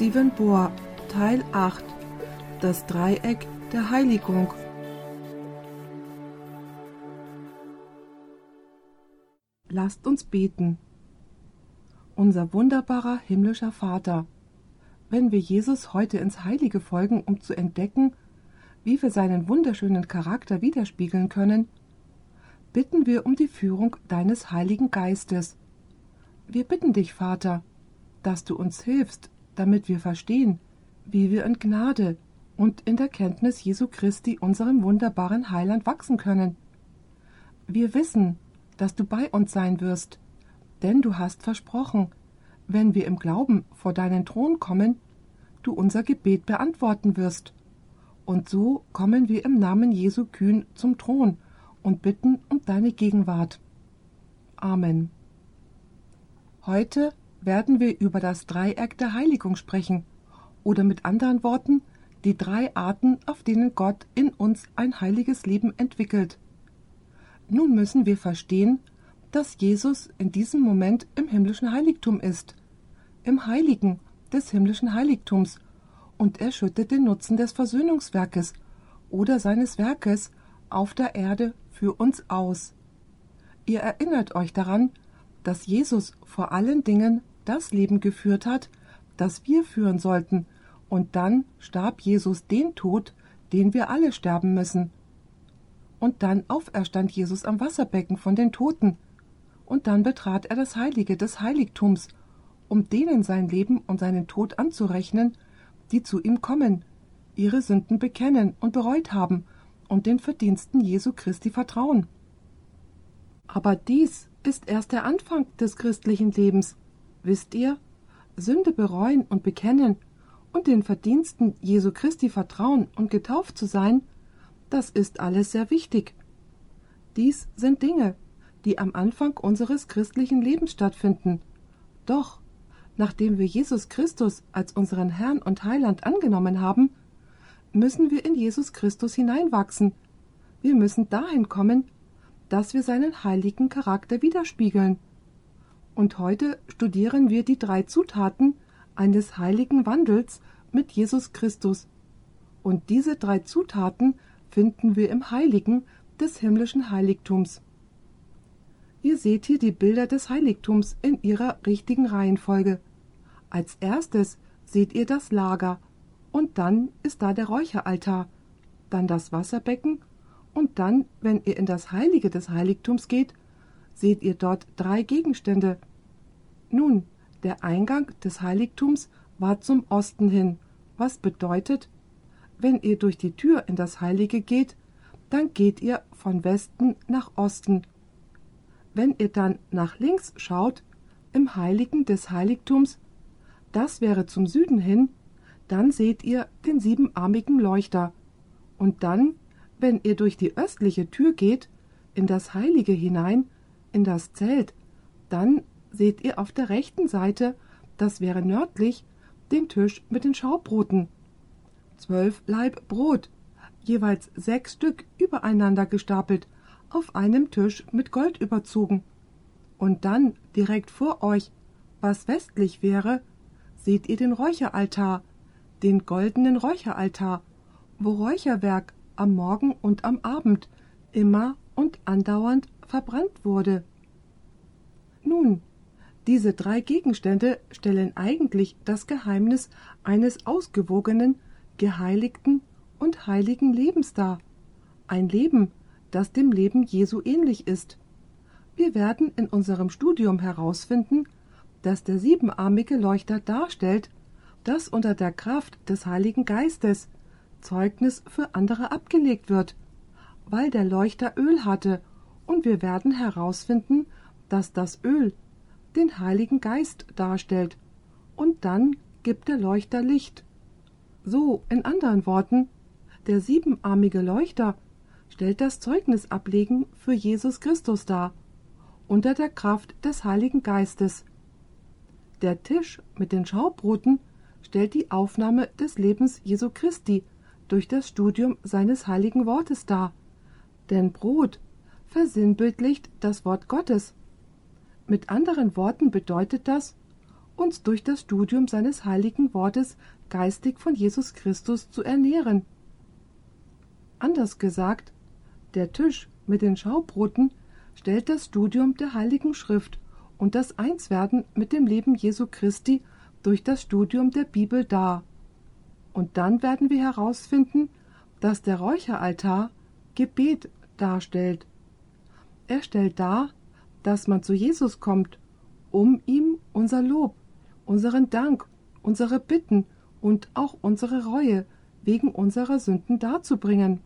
Stephen Bohr Teil 8 Das Dreieck der Heiligung Lasst uns beten. Unser wunderbarer himmlischer Vater, wenn wir Jesus heute ins Heilige folgen, um zu entdecken, wie wir seinen wunderschönen Charakter widerspiegeln können, bitten wir um die Führung deines Heiligen Geistes. Wir bitten dich, Vater, dass du uns hilfst, damit wir verstehen, wie wir in Gnade und in der Kenntnis Jesu Christi, unserem wunderbaren Heiland, wachsen können. Wir wissen, dass du bei uns sein wirst, denn du hast versprochen, wenn wir im Glauben vor deinen Thron kommen, du unser Gebet beantworten wirst. Und so kommen wir im Namen Jesu kühn zum Thron und bitten um deine Gegenwart. Amen. Heute werden wir über das Dreieck der Heiligung sprechen, oder mit anderen Worten, die drei Arten, auf denen Gott in uns ein heiliges Leben entwickelt. Nun müssen wir verstehen, dass Jesus in diesem Moment im himmlischen Heiligtum ist, im Heiligen des himmlischen Heiligtums, und er schüttet den Nutzen des Versöhnungswerkes oder seines Werkes auf der Erde für uns aus. Ihr erinnert euch daran, dass Jesus vor allen Dingen das Leben geführt hat, das wir führen sollten, und dann starb Jesus den Tod, den wir alle sterben müssen. Und dann auferstand Jesus am Wasserbecken von den Toten, und dann betrat er das Heilige des Heiligtums, um denen sein Leben und seinen Tod anzurechnen, die zu ihm kommen, ihre Sünden bekennen und bereut haben und den Verdiensten Jesu Christi vertrauen. Aber dies ist erst der Anfang des christlichen Lebens, wisst ihr? Sünde bereuen und bekennen und den Verdiensten Jesu Christi vertrauen und getauft zu sein, das ist alles sehr wichtig. Dies sind Dinge, die am Anfang unseres christlichen Lebens stattfinden. Doch, nachdem wir Jesus Christus als unseren Herrn und Heiland angenommen haben, müssen wir in Jesus Christus hineinwachsen. Wir müssen dahin kommen, dass wir seinen heiligen Charakter widerspiegeln. Und heute studieren wir die drei Zutaten eines heiligen Wandels mit Jesus Christus. Und diese drei Zutaten finden wir im Heiligen des himmlischen Heiligtums. Ihr seht hier die Bilder des Heiligtums in ihrer richtigen Reihenfolge. Als erstes seht ihr das Lager, und dann ist da der Räucheraltar, dann das Wasserbecken und dann, wenn ihr in das Heilige des Heiligtums geht, seht ihr dort drei Gegenstände. Nun, der Eingang des Heiligtums war zum Osten hin, was bedeutet, wenn ihr durch die Tür in das Heilige geht, dann geht ihr von Westen nach Osten. Wenn ihr dann nach links schaut, im Heiligen des Heiligtums, das wäre zum Süden hin, dann seht ihr den siebenarmigen Leuchter. Und dann wenn ihr durch die östliche Tür geht, in das Heilige hinein, in das Zelt, dann seht ihr auf der rechten Seite, das wäre nördlich, den Tisch mit den Schaubroten. Zwölf Laib Brot, jeweils sechs Stück übereinander gestapelt, auf einem Tisch mit Gold überzogen. Und dann direkt vor euch, was westlich wäre, seht ihr den Räucheraltar, den goldenen Räucheraltar, wo Räucherwerk am Morgen und am Abend immer und andauernd verbrannt wurde. Nun, diese drei Gegenstände stellen eigentlich das Geheimnis eines ausgewogenen, geheiligten und heiligen Lebens dar. Ein Leben, das dem Leben Jesu ähnlich ist. Wir werden in unserem Studium herausfinden, dass der siebenarmige Leuchter darstellt, dass unter der Kraft des Heiligen Geistes Zeugnis für andere abgelegt wird, weil der Leuchter Öl hatte, und wir werden herausfinden, dass das Öl den Heiligen Geist darstellt, und dann gibt der Leuchter Licht. So, in anderen Worten, der siebenarmige Leuchter stellt das Zeugnisablegen für Jesus Christus dar, unter der Kraft des Heiligen Geistes. Der Tisch mit den Schaubroten stellt die Aufnahme des Lebens Jesu Christi durch das Studium seines heiligen Wortes dar. Denn Brot versinnbildlicht das Wort Gottes. Mit anderen Worten bedeutet das, uns durch das Studium seines heiligen Wortes geistig von Jesus Christus zu ernähren. Anders gesagt, der Tisch mit den Schaubroten stellt das Studium der Heiligen Schrift und das Einswerden mit dem Leben Jesu Christi durch das Studium der Bibel dar. Und dann werden wir herausfinden, dass der Räucheraltar Gebet darstellt. Er stellt dar, dass man zu Jesus kommt, um ihm unser Lob, unseren Dank, unsere Bitten und auch unsere Reue wegen unserer Sünden darzubringen.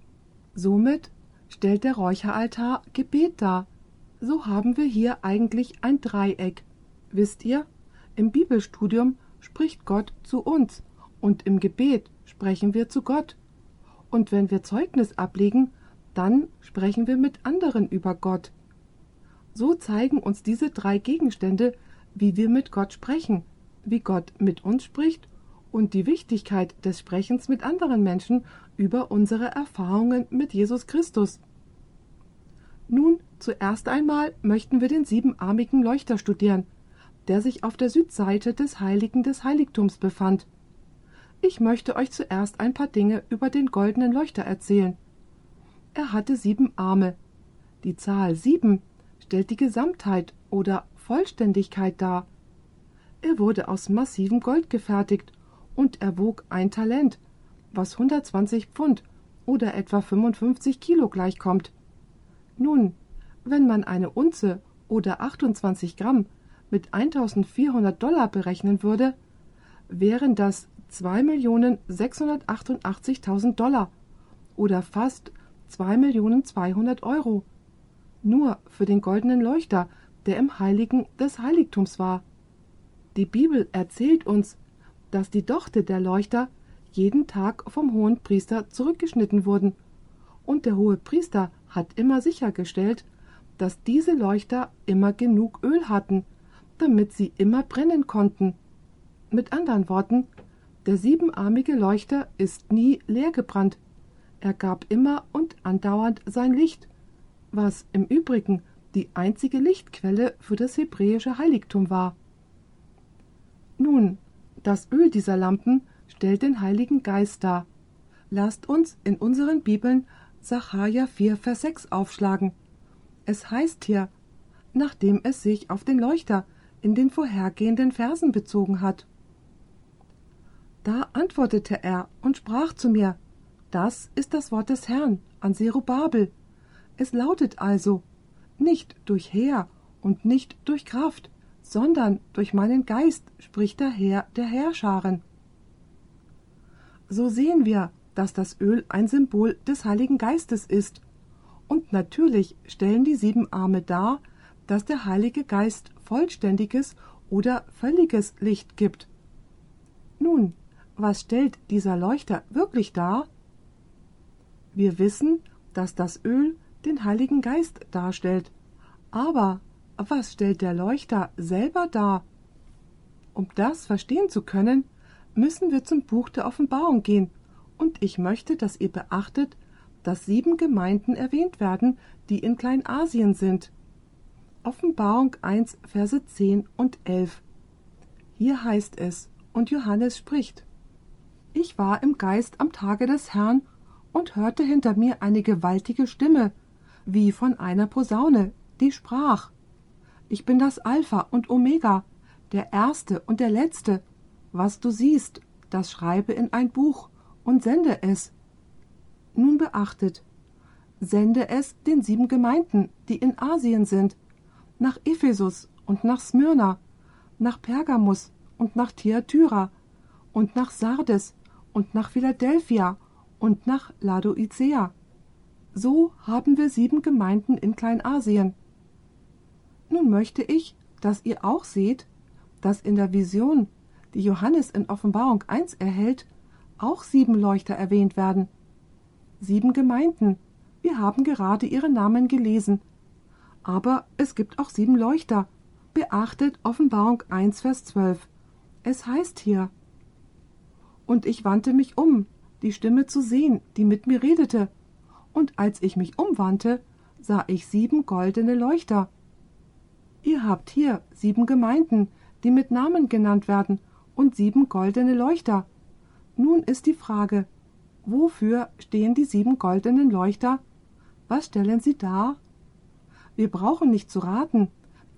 Somit stellt der Räucheraltar Gebet dar. So haben wir hier eigentlich ein Dreieck. Wisst ihr, im Bibelstudium spricht Gott zu uns und im Gebet sprechen wir zu Gott. Und wenn wir Zeugnis ablegen, dann sprechen wir mit anderen über Gott. So zeigen uns diese drei Gegenstände, wie wir mit Gott sprechen, wie Gott mit uns spricht und die Wichtigkeit des Sprechens mit anderen Menschen über unsere Erfahrungen mit Jesus Christus. Nun, zuerst einmal möchten wir den siebenarmigen Leuchter studieren, der sich auf der Südseite des Heiligen des Heiligtums befand. Ich möchte euch zuerst ein paar Dinge über den goldenen Leuchter erzählen. Er hatte sieben Arme. Die Zahl sieben stellt die Gesamtheit oder Vollständigkeit dar. Er wurde aus massivem Gold gefertigt und er wog ein Talent, was 120 Pfund oder etwa 55 Kilo gleichkommt. Nun, wenn man eine Unze oder 28 Gramm mit 1400 Dollar berechnen würde, wären das 2.688.000 Dollar oder fast 2.200.000 Euro. Nur für den goldenen Leuchter, der im Heiligen des Heiligtums war. Die Bibel erzählt uns, dass die Dochte der Leuchter jeden Tag vom hohen Priester zurückgeschnitten wurden, und der hohe Priester hat immer sichergestellt, dass diese Leuchter immer genug Öl hatten, damit sie immer brennen konnten. Mit anderen Worten, der siebenarmige Leuchter ist nie leer gebrannt. Er gab immer und andauernd sein Licht, was im Übrigen die einzige Lichtquelle für das hebräische Heiligtum war. Nun, das Öl dieser Lampen stellt den Heiligen Geist dar. Lasst uns in unseren Bibeln Sacharja 4, Vers 6 aufschlagen. Es heißt hier, nachdem es sich auf den Leuchter in den vorhergehenden Versen bezogen hat. Da antwortete er und sprach zu mir, das ist das Wort des Herrn an Zerubabel. Es lautet also, nicht durch Heer und nicht durch Kraft, sondern durch meinen Geist spricht der Herr der Herrscharen. So sehen wir, dass das Öl ein Symbol des Heiligen Geistes ist. Und natürlich stellen die sieben Arme dar, dass der Heilige Geist vollständiges oder völliges Licht gibt. Nun, was stellt dieser Leuchter wirklich dar? Wir wissen, dass das Öl den Heiligen Geist darstellt. Aber was stellt der Leuchter selber dar? Um das verstehen zu können, müssen wir zum Buch der Offenbarung gehen, und ich möchte, dass ihr beachtet, dass sieben Gemeinden erwähnt werden, die in Kleinasien sind. Offenbarung 1, Verse 10 und 11. Hier heißt es, und Johannes spricht: Ich war im Geist am Tage des Herrn und hörte hinter mir eine gewaltige Stimme, wie von einer Posaune, die sprach: Ich bin das Alpha und Omega, der Erste und der Letzte. Was du siehst, das schreibe in ein Buch und sende es. Nun beachtet, sende es den sieben Gemeinden, die in Asien sind, nach Ephesus und nach Smyrna, nach Pergamus und nach Thyatira und nach Sardes und nach Philadelphia und nach Laodicea. So haben wir sieben Gemeinden in Kleinasien. Nun möchte ich, dass ihr auch seht, dass in der Vision, die Johannes in Offenbarung 1 erhält, auch sieben Leuchter erwähnt werden. Sieben Gemeinden. Wir haben gerade ihre Namen gelesen. Aber es gibt auch sieben Leuchter. Beachtet Offenbarung 1, Vers 12. Es heißt hier, und ich wandte mich um, die Stimme zu sehen, die mit mir redete. Und als ich mich umwandte, sah ich sieben goldene Leuchter. Ihr habt hier sieben Gemeinden, die mit Namen genannt werden, und sieben goldene Leuchter. Nun ist die Frage, wofür stehen die sieben goldenen Leuchter? Was stellen sie dar? Wir brauchen nicht zu raten,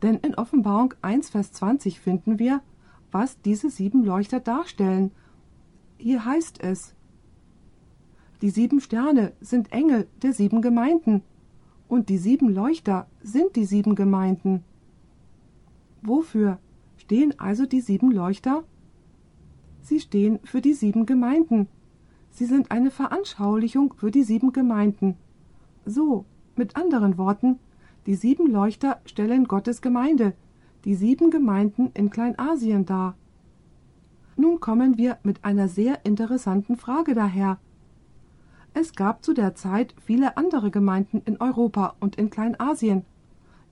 denn in Offenbarung 1, Vers 20 finden wir, was diese sieben Leuchter darstellen. Hier heißt es, die sieben Sterne sind Engel der sieben Gemeinden, und die sieben Leuchter sind die sieben Gemeinden. Wofür stehen also die sieben Leuchter? Sie stehen für die sieben Gemeinden. Sie sind eine Veranschaulichung für die sieben Gemeinden. So, mit anderen Worten, die sieben Leuchter stellen Gottes Gemeinde, die sieben Gemeinden in Kleinasien dar. Nun kommen wir mit einer sehr interessanten Frage daher. Es gab zu der Zeit viele andere Gemeinden in Europa und in Kleinasien.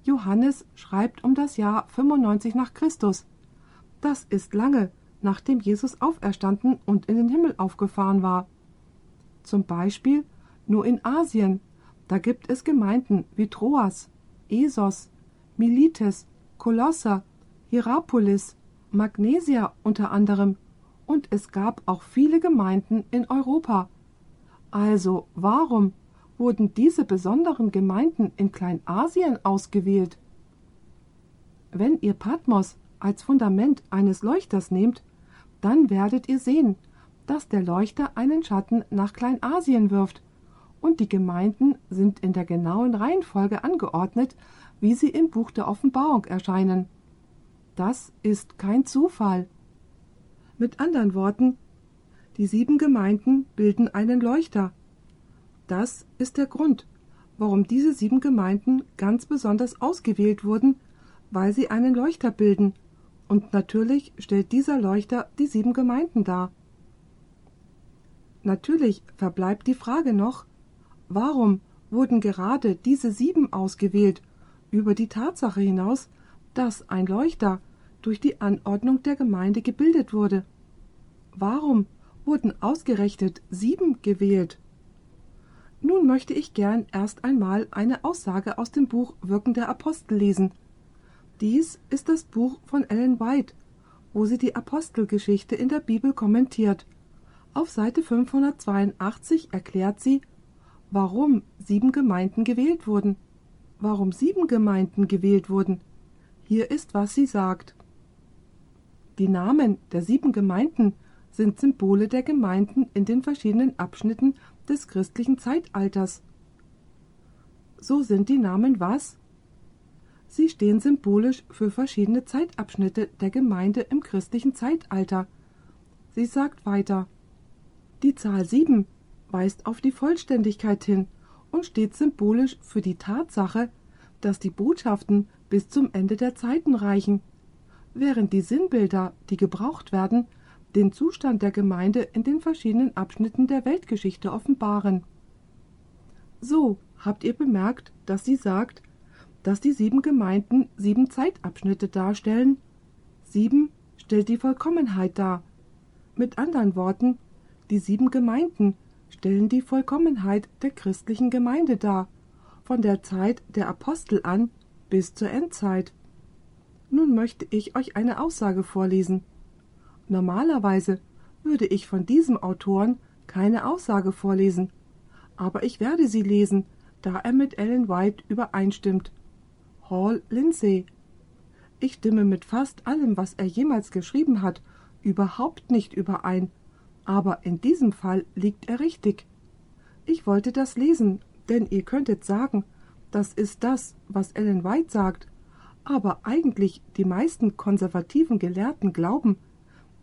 Johannes schreibt um das Jahr 95 nach Christus. Das ist lange, nachdem Jesus auferstanden und in den Himmel aufgefahren war. Zum Beispiel nur in Asien, da gibt es Gemeinden wie Troas, Esos, Milites, Kolosser, Hierapolis, Magnesia unter anderem, und es gab auch viele Gemeinden in Europa. Also warum wurden diese besonderen Gemeinden in Kleinasien ausgewählt? Wenn ihr Patmos als Fundament eines Leuchters nehmt, dann werdet ihr sehen, dass der Leuchter einen Schatten nach Kleinasien wirft, und die Gemeinden sind in der genauen Reihenfolge angeordnet, wie sie im Buch der Offenbarung erscheinen. Das ist kein Zufall. Mit anderen Worten, die sieben Gemeinden bilden einen Leuchter. Das ist der Grund, warum diese sieben Gemeinden ganz besonders ausgewählt wurden, weil sie einen Leuchter bilden, und natürlich stellt dieser Leuchter die sieben Gemeinden dar. Natürlich verbleibt die Frage noch, warum wurden gerade diese sieben ausgewählt, über die Tatsache hinaus, dass ein Leuchter durch die Anordnung der Gemeinde gebildet wurde. Warum wurden ausgerechnet sieben gewählt. Nun möchte ich gern erst einmal eine Aussage aus dem Buch Wirken der Apostel lesen. Dies ist das Buch von Ellen White, wo sie die Apostelgeschichte in der Bibel kommentiert. Auf Seite 582 erklärt sie, warum sieben Gemeinden gewählt wurden. Warum sieben Gemeinden gewählt wurden. Hier ist, was sie sagt. Die Namen der sieben Gemeinden sind Symbole der Gemeinden in den verschiedenen Abschnitten des christlichen Zeitalters. So sind die Namen was? Sie stehen symbolisch für verschiedene Zeitabschnitte der Gemeinde im christlichen Zeitalter. Sie sagt weiter Die Zahl sieben weist auf die Vollständigkeit hin und steht symbolisch für die Tatsache, dass die Botschaften bis zum Ende der Zeiten reichen, während die Sinnbilder, die gebraucht werden, den Zustand der Gemeinde in den verschiedenen Abschnitten der Weltgeschichte offenbaren. So habt ihr bemerkt, dass sie sagt, dass die sieben Gemeinden sieben Zeitabschnitte darstellen. Sieben stellt die Vollkommenheit dar. Mit anderen Worten, die sieben Gemeinden stellen die Vollkommenheit der christlichen Gemeinde dar, von der Zeit der Apostel an bis zur Endzeit. Nun möchte ich euch eine Aussage vorlesen. Normalerweise würde ich von diesem Autoren keine Aussage vorlesen, aber ich werde sie lesen, da er mit Ellen White übereinstimmt. Hall Lindsay. Ich stimme mit fast allem, was er jemals geschrieben hat, überhaupt nicht überein, aber in diesem Fall liegt er richtig. Ich wollte das lesen, denn ihr könntet sagen, das ist das, was Ellen White sagt, aber eigentlich die meisten konservativen Gelehrten glauben,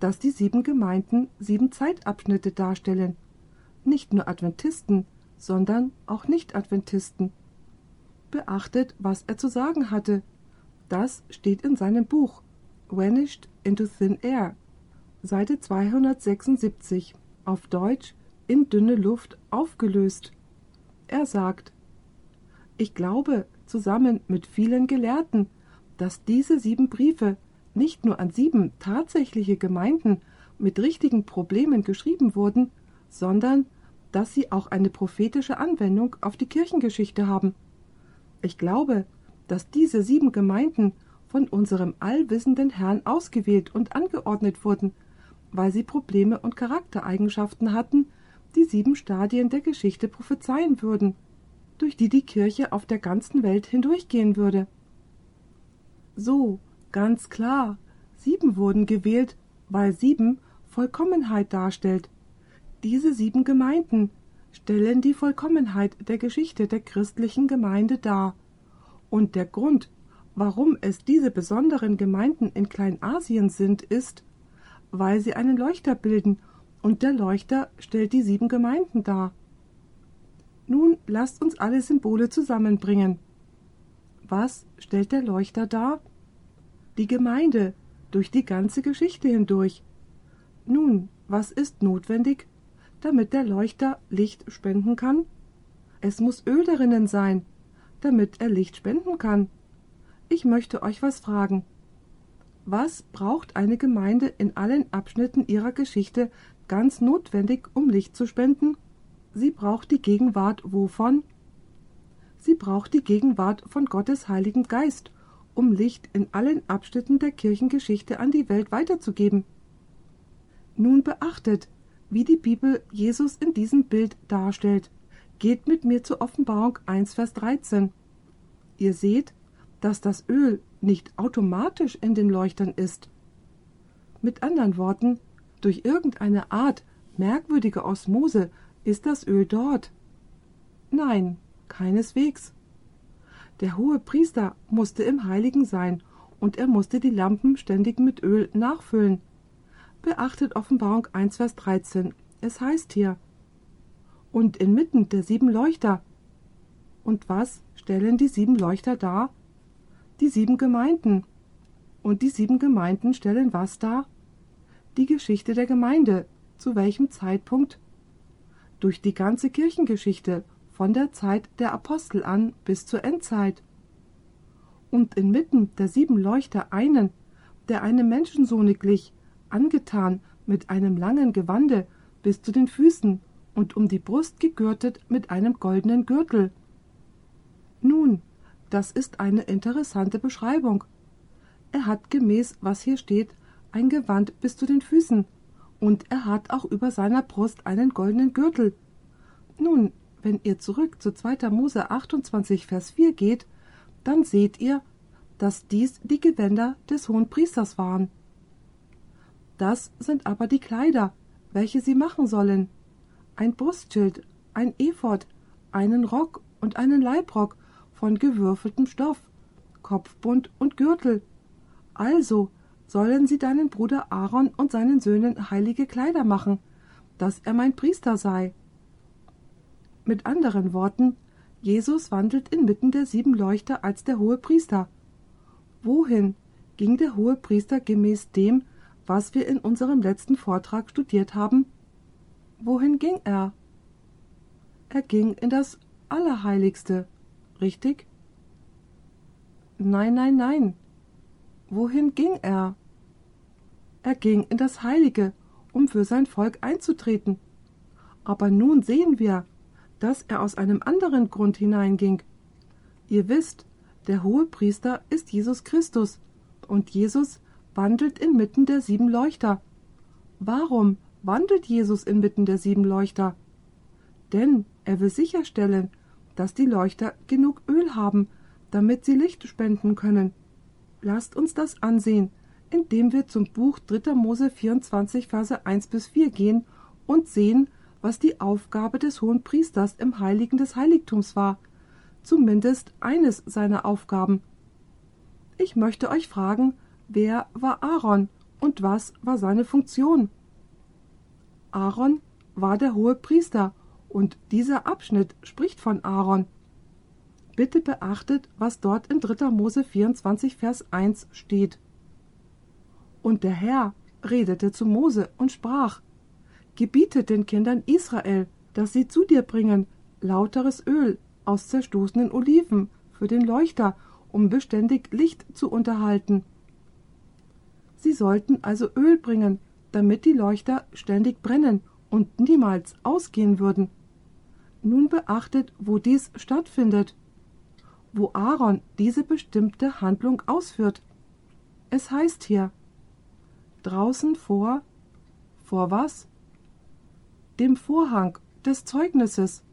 dass die sieben Gemeinden sieben Zeitabschnitte darstellen. Nicht nur Adventisten, sondern auch Nicht-Adventisten. Beachtet, was er zu sagen hatte. Das steht in seinem Buch Vanished into Thin Air, Seite 276, auf Deutsch in dünne Luft aufgelöst. Er sagt, ich glaube, zusammen mit vielen Gelehrten, dass diese sieben Briefe nicht nur an sieben tatsächliche Gemeinden mit richtigen Problemen geschrieben wurden, sondern dass sie auch eine prophetische Anwendung auf die Kirchengeschichte haben. Ich glaube, dass diese sieben Gemeinden von unserem allwissenden Herrn ausgewählt und angeordnet wurden, weil sie Probleme und Charaktereigenschaften hatten, die sieben Stadien der Geschichte prophezeien würden, durch die die Kirche auf der ganzen Welt hindurchgehen würde. So, ganz klar, sieben wurden gewählt, weil sieben Vollkommenheit darstellt. Diese sieben Gemeinden stellen die Vollkommenheit der Geschichte der christlichen Gemeinde dar. Und der Grund, warum es diese besonderen Gemeinden in Kleinasien sind, ist, weil sie einen Leuchter bilden, und der Leuchter stellt die sieben Gemeinden dar. Nun lasst uns alle Symbole zusammenbringen. Was stellt der Leuchter dar? Die Gemeinde durch die ganze Geschichte hindurch. Nun, was ist notwendig, damit der Leuchter Licht spenden kann? Es muss Öl darinnen sein, damit er Licht spenden kann. Ich möchte euch was fragen. Was braucht eine Gemeinde in allen Abschnitten ihrer Geschichte ganz notwendig, um Licht zu spenden? Sie braucht die Gegenwart wovon? Sie braucht die Gegenwart von Gottes Heiligem Geist, um Licht in allen Abschnitten der Kirchengeschichte an die Welt weiterzugeben. Nun beachtet, wie die Bibel Jesus in diesem Bild darstellt. Geht mit mir zur Offenbarung 1, Vers 13. Ihr seht, dass das Öl nicht automatisch in den Leuchtern ist. Mit anderen Worten, durch irgendeine Art merkwürdige Osmose ist das Öl dort. Nein, keineswegs. Der hohe Priester musste im Heiligen sein, und er musste die Lampen ständig mit Öl nachfüllen. Beachtet Offenbarung 1, Vers 13. Es heißt hier, und inmitten der sieben Leuchter. Und was stellen die sieben Leuchter dar? die sieben Gemeinden. Und die sieben Gemeinden stellen was dar? Die Geschichte der Gemeinde. Zu welchem Zeitpunkt? Durch die ganze Kirchengeschichte, von der Zeit der Apostel an bis zur Endzeit. Und inmitten der sieben Leuchter einen, der einem Menschensohne glich, angetan mit einem langen Gewande bis zu den Füßen und um die Brust gegürtet mit einem goldenen Gürtel. Nun, das ist eine interessante Beschreibung. Er hat gemäß, was hier steht, ein Gewand bis zu den Füßen, und er hat auch über seiner Brust einen goldenen Gürtel. Nun, wenn ihr zurück zu 2. Mose 28, Vers 4 geht, dann seht ihr, dass dies die Gewänder des hohen Priesters waren. Das sind aber die Kleider, welche sie machen sollen. Ein Brustschild, ein Ephod, einen Rock und einen Leibrock von gewürfeltem Stoff, Kopfbund und Gürtel. Also sollen sie deinen Bruder Aaron und seinen Söhnen heilige Kleider machen, dass er mein Priester sei. Mit anderen Worten, Jesus wandelt inmitten der sieben Leuchter als der hohe Priester. Wohin ging der hohe Priester gemäß dem, was wir in unserem letzten Vortrag studiert haben? Wohin ging er? Er ging in das Allerheiligste, richtig? Nein, nein, nein. Wohin ging er? Er ging in das Heilige, um für sein Volk einzutreten. Aber nun sehen wir, dass er aus einem anderen Grund hineinging. Ihr wisst, der hohe Priester ist Jesus Christus, und Jesus wandelt inmitten der sieben Leuchter. Warum wandelt Jesus inmitten der sieben Leuchter? Denn er will sicherstellen, dass die Leuchter genug Öl haben, damit sie Licht spenden können. Lasst uns das ansehen, indem wir zum Buch 3. Mose 24, Verse 1 bis 4 gehen und sehen, was die Aufgabe des hohen Priesters im Heiligen des Heiligtums war, zumindest eines seiner Aufgaben. Ich möchte euch fragen, wer war Aaron und was war seine Funktion? Aaron war der hohe Priester und dieser Abschnitt spricht von Aaron. Bitte beachtet, was dort in 3. Mose 24, Vers 1 steht. Und der Herr redete zu Mose und sprach: Gebietet den Kindern Israel, dass sie zu dir bringen lauteres Öl aus zerstoßenen Oliven für den Leuchter, um beständig Licht zu unterhalten. Sie sollten also Öl bringen, damit die Leuchter ständig brennen und niemals ausgehen würden. Nun beachtet, wo dies stattfindet, wo Aaron diese bestimmte Handlung ausführt. Es heißt hier draußen vor vor was? Dem Vorhang des Zeugnisses.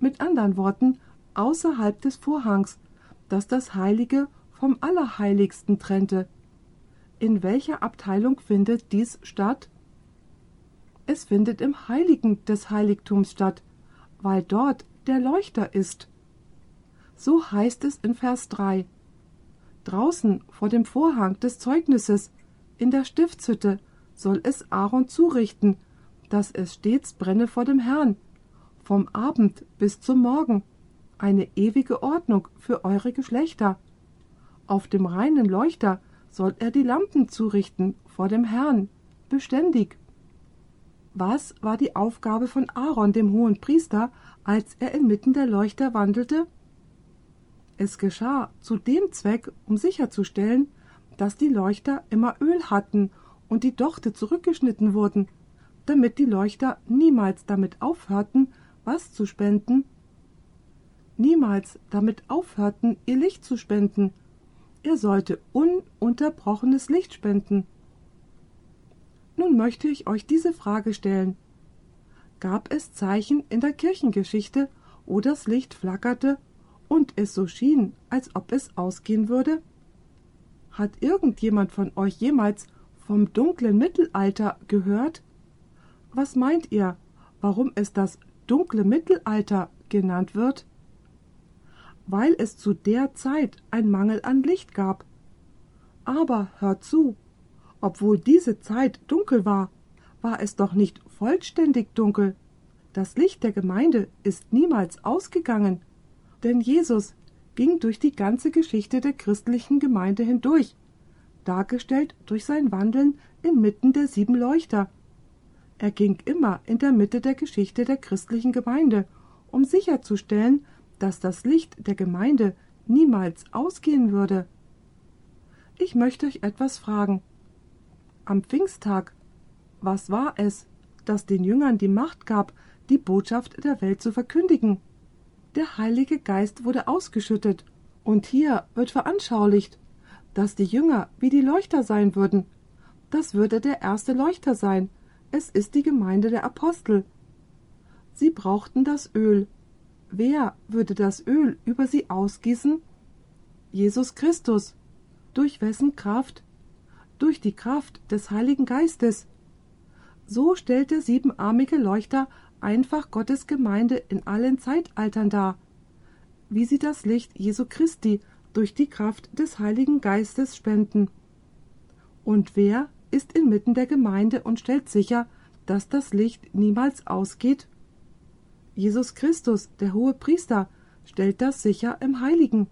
Mit anderen Worten, außerhalb des Vorhangs, das das Heilige vom Allerheiligsten trennte. In welcher Abteilung findet dies statt? Es findet im Heiligen des Heiligtums statt, weil dort der Leuchter ist. So heißt es in Vers 3. Draußen vor dem Vorhang des Zeugnisses in der Stiftshütte soll es Aaron zurichten, dass es stets brenne vor dem Herrn, vom Abend bis zum Morgen, eine ewige Ordnung für eure Geschlechter. Auf dem reinen Leuchter soll er die Lampen zurichten vor dem Herrn, beständig. Was war die Aufgabe von Aaron, dem hohen Priester, als er inmitten der Leuchter wandelte? Es geschah zu dem Zweck, um sicherzustellen, dass die Leuchter immer Öl hatten und die Dochte zurückgeschnitten wurden, damit die Leuchter niemals damit aufhörten, was zu spenden, niemals damit aufhörten, ihr Licht zu spenden. Er sollte ununterbrochenes Licht spenden. Nun möchte ich euch diese Frage stellen. Gab es Zeichen in der Kirchengeschichte, wo das Licht flackerte und es so schien, als ob es ausgehen würde? Hat irgendjemand von euch jemals vom dunklen Mittelalter gehört? Was meint ihr, warum es das dunkle Mittelalter genannt wird? Weil es zu der Zeit ein Mangel an Licht gab. Aber hört zu, obwohl diese Zeit dunkel war, war es doch nicht vollständig dunkel. Das Licht der Gemeinde ist niemals ausgegangen, denn Jesus ging durch die ganze Geschichte der christlichen Gemeinde hindurch, dargestellt durch sein Wandeln inmitten der sieben Leuchter, er ging immer in der Mitte der Geschichte der christlichen Gemeinde, um sicherzustellen, dass das Licht der Gemeinde niemals ausgehen würde. Ich möchte euch etwas fragen. Am Pfingsttag, was war es, das den Jüngern die Macht gab, die Botschaft der Welt zu verkündigen? Der Heilige Geist wurde ausgeschüttet, und hier wird veranschaulicht, dass die Jünger wie die Leuchter sein würden. Das würde der erste Leuchter sein, es ist die Gemeinde der Apostel. Sie brauchten das Öl. Wer würde das Öl über sie ausgießen? Jesus Christus. Durch wessen Kraft? Durch die Kraft des Heiligen Geistes. So stellt der siebenarmige Leuchter einfach Gottes Gemeinde in allen Zeitaltern dar, wie sie das Licht Jesu Christi durch die Kraft des Heiligen Geistes spenden. Und wer ist inmitten der Gemeinde und stellt sicher, dass das Licht niemals ausgeht? Jesus Christus, der hohe Priester, stellt das sicher im Heiligen.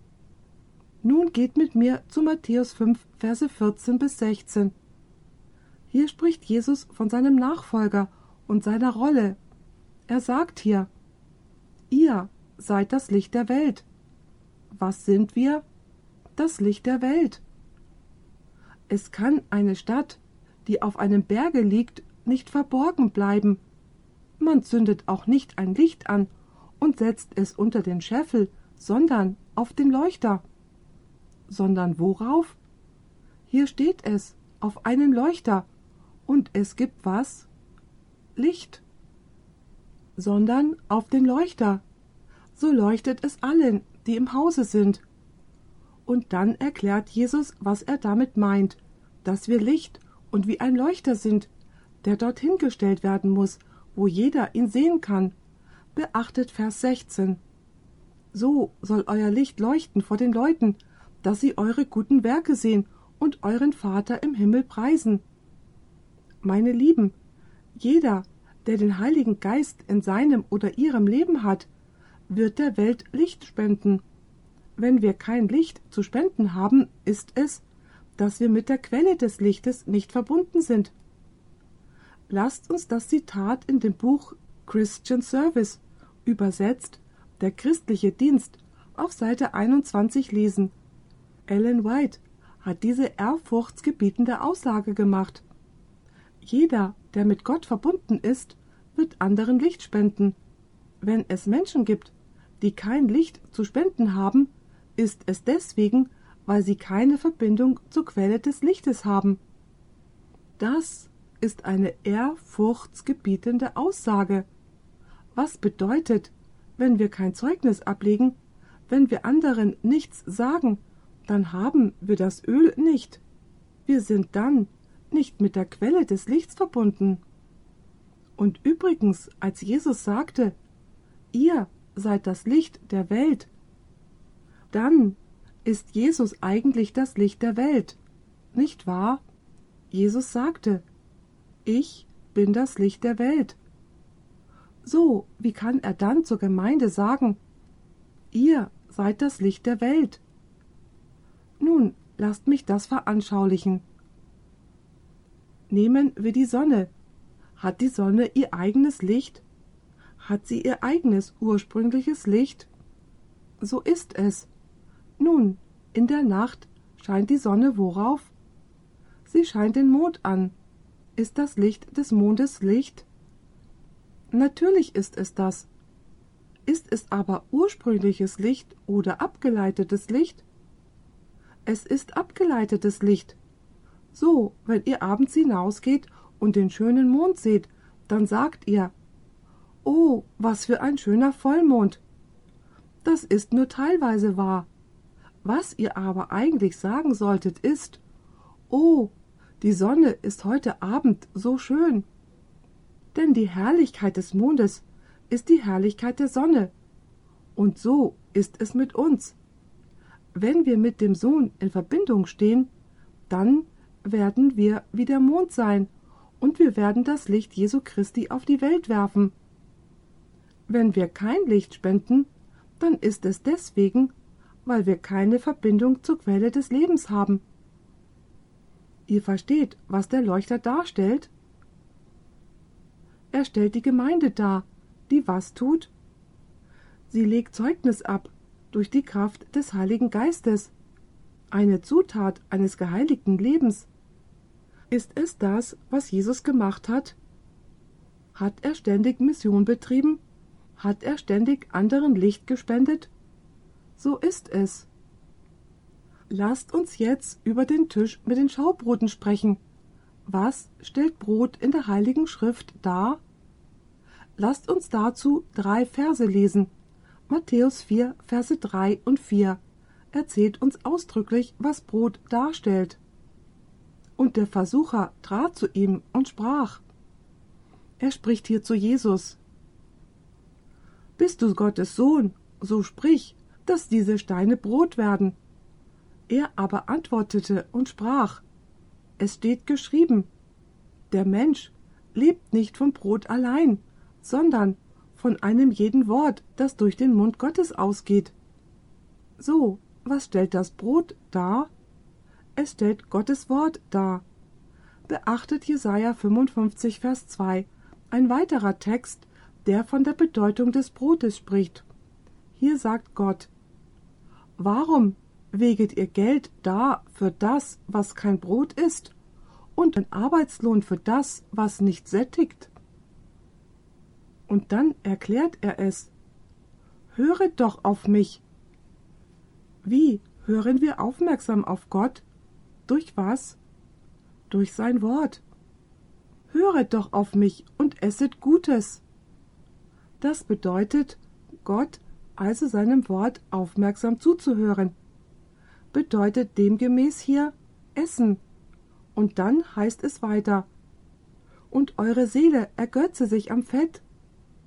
Nun geht mit mir zu Matthäus 5, Verse 14 bis 16. Hier spricht Jesus von seinem Nachfolger und seiner Rolle. Er sagt hier, Ihr seid das Licht der Welt. Was sind wir? Das Licht der Welt. Es kann eine Stadt, die auf einem Berge liegt, nicht verborgen bleiben. Man zündet auch nicht ein Licht an und setzt es unter den Scheffel, sondern auf den Leuchter. Sondern worauf? Hier steht es, auf einen Leuchter, und es gibt was? Licht. Sondern auf den Leuchter. So leuchtet es allen, die im Hause sind. Und dann erklärt Jesus, was er damit meint, dass wir Licht und wie ein Leuchter sind, der dorthin gestellt werden muss, wo jeder ihn sehen kann. Beachtet Vers 16. So soll euer Licht leuchten vor den Leuten, dass sie eure guten Werke sehen und euren Vater im Himmel preisen. Meine Lieben, jeder, der den Heiligen Geist in seinem oder ihrem Leben hat, wird der Welt Licht spenden. Wenn wir kein Licht zu spenden haben, ist es, dass wir mit der Quelle des Lichtes nicht verbunden sind. Lasst uns das Zitat in dem Buch Christian Service, übersetzt Der christliche Dienst, auf Seite 21 lesen. Ellen White hat diese ehrfurchtsgebietende Aussage gemacht. Jeder, der mit Gott verbunden ist, wird anderen Licht spenden. Wenn es Menschen gibt, die kein Licht zu spenden haben, ist es deswegen, weil sie keine Verbindung zur Quelle des Lichtes haben. Das ist eine ehrfurchtsgebietende Aussage. Was bedeutet, wenn wir kein Zeugnis ablegen, wenn wir anderen nichts sagen, dann haben wir das Öl nicht. Wir sind dann nicht mit der Quelle des Lichts verbunden. Und übrigens, als Jesus sagte, ihr seid das Licht der Welt, dann ist Jesus eigentlich das Licht der Welt, nicht wahr? Jesus sagte, ich bin das Licht der Welt. So, wie kann er dann zur Gemeinde sagen, ihr seid das Licht der Welt? Nun, lasst mich das veranschaulichen. Nehmen wir die Sonne. Hat die Sonne ihr eigenes Licht? Hat sie ihr eigenes ursprüngliches Licht? So ist es. Nun, in der Nacht scheint die Sonne worauf? Sie scheint den Mond an. Ist das Licht des Mondes Licht? Natürlich ist es das. Ist es aber ursprüngliches Licht oder abgeleitetes Licht? Es ist abgeleitetes Licht. So, wenn ihr abends hinausgeht und den schönen Mond seht, dann sagt ihr Oh, was für ein schöner Vollmond. Das ist nur teilweise wahr. Was ihr aber eigentlich sagen solltet, ist Oh, die Sonne ist heute Abend so schön. Denn die Herrlichkeit des Mondes ist die Herrlichkeit der Sonne. Und so ist es mit uns. Wenn wir mit dem Sohn in Verbindung stehen, dann werden wir wie der Mond sein, und wir werden das Licht Jesu Christi auf die Welt werfen. Wenn wir kein Licht spenden, dann ist es deswegen, weil wir keine Verbindung zur Quelle des Lebens haben. Ihr versteht, was der Leuchter darstellt? Er stellt die Gemeinde dar, die was tut? Sie legt Zeugnis ab durch die Kraft des Heiligen Geistes, eine Zutat eines geheiligten Lebens. Ist es das, was Jesus gemacht hat? Hat er ständig Mission betrieben? Hat er ständig anderen Licht gespendet? So ist es. Lasst uns jetzt über den Tisch mit den Schaubroten sprechen. Was stellt Brot in der Heiligen Schrift dar? Lasst uns dazu drei Verse lesen. Matthäus 4, Verse 3 und 4 erzählt uns ausdrücklich, was Brot darstellt. Und der Versucher trat zu ihm und sprach. Er spricht hier zu Jesus. Bist du Gottes Sohn, so sprich, dass diese Steine Brot werden. Er aber antwortete und sprach Es steht geschrieben Der Mensch lebt nicht vom Brot allein, sondern von einem jeden Wort, das durch den Mund Gottes ausgeht. So, was stellt das Brot dar? Es stellt Gottes Wort dar. Beachtet Jesaja 55, Vers 2, ein weiterer Text, der von der Bedeutung des Brotes spricht. Hier sagt Gott: Warum weget ihr Geld dar für das, was kein Brot ist, und ein Arbeitslohn für das, was nicht sättigt? Und dann erklärt er es. Höret doch auf mich. Wie hören wir aufmerksam auf Gott? Durch was? Durch sein Wort. Höret doch auf mich und esset Gutes. Das bedeutet, Gott, also seinem Wort aufmerksam zuzuhören, bedeutet demgemäß hier Essen. Und dann heißt es weiter. Und eure Seele ergötze sich am Fett.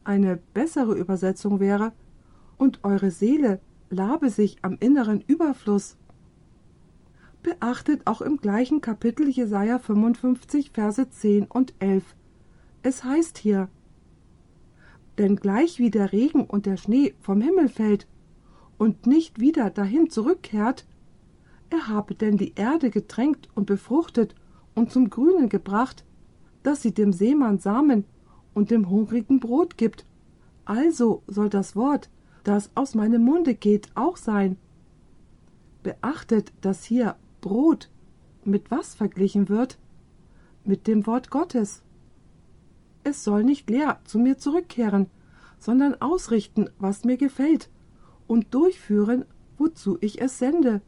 Eine bessere Übersetzung wäre, und eure Seele labe sich am inneren Überfluss. Beachtet auch im gleichen Kapitel Jesaja 55, Verse 10 und 11. Es heißt hier: Denn gleich wie der Regen und der Schnee vom Himmel fällt und nicht wieder dahin zurückkehrt, er habe denn die Erde getränkt und befruchtet und zum Grünen gebracht, dass sie dem Seemann Samen und dem Hungrigen Brot gibt. Also soll das Wort, das aus meinem Munde geht, auch sein. Beachtet, dass hier Brot mit was verglichen wird? Mit dem Wort Gottes. Es soll nicht leer zu mir zurückkehren, sondern ausrichten, was mir gefällt, und durchführen, wozu ich es sende.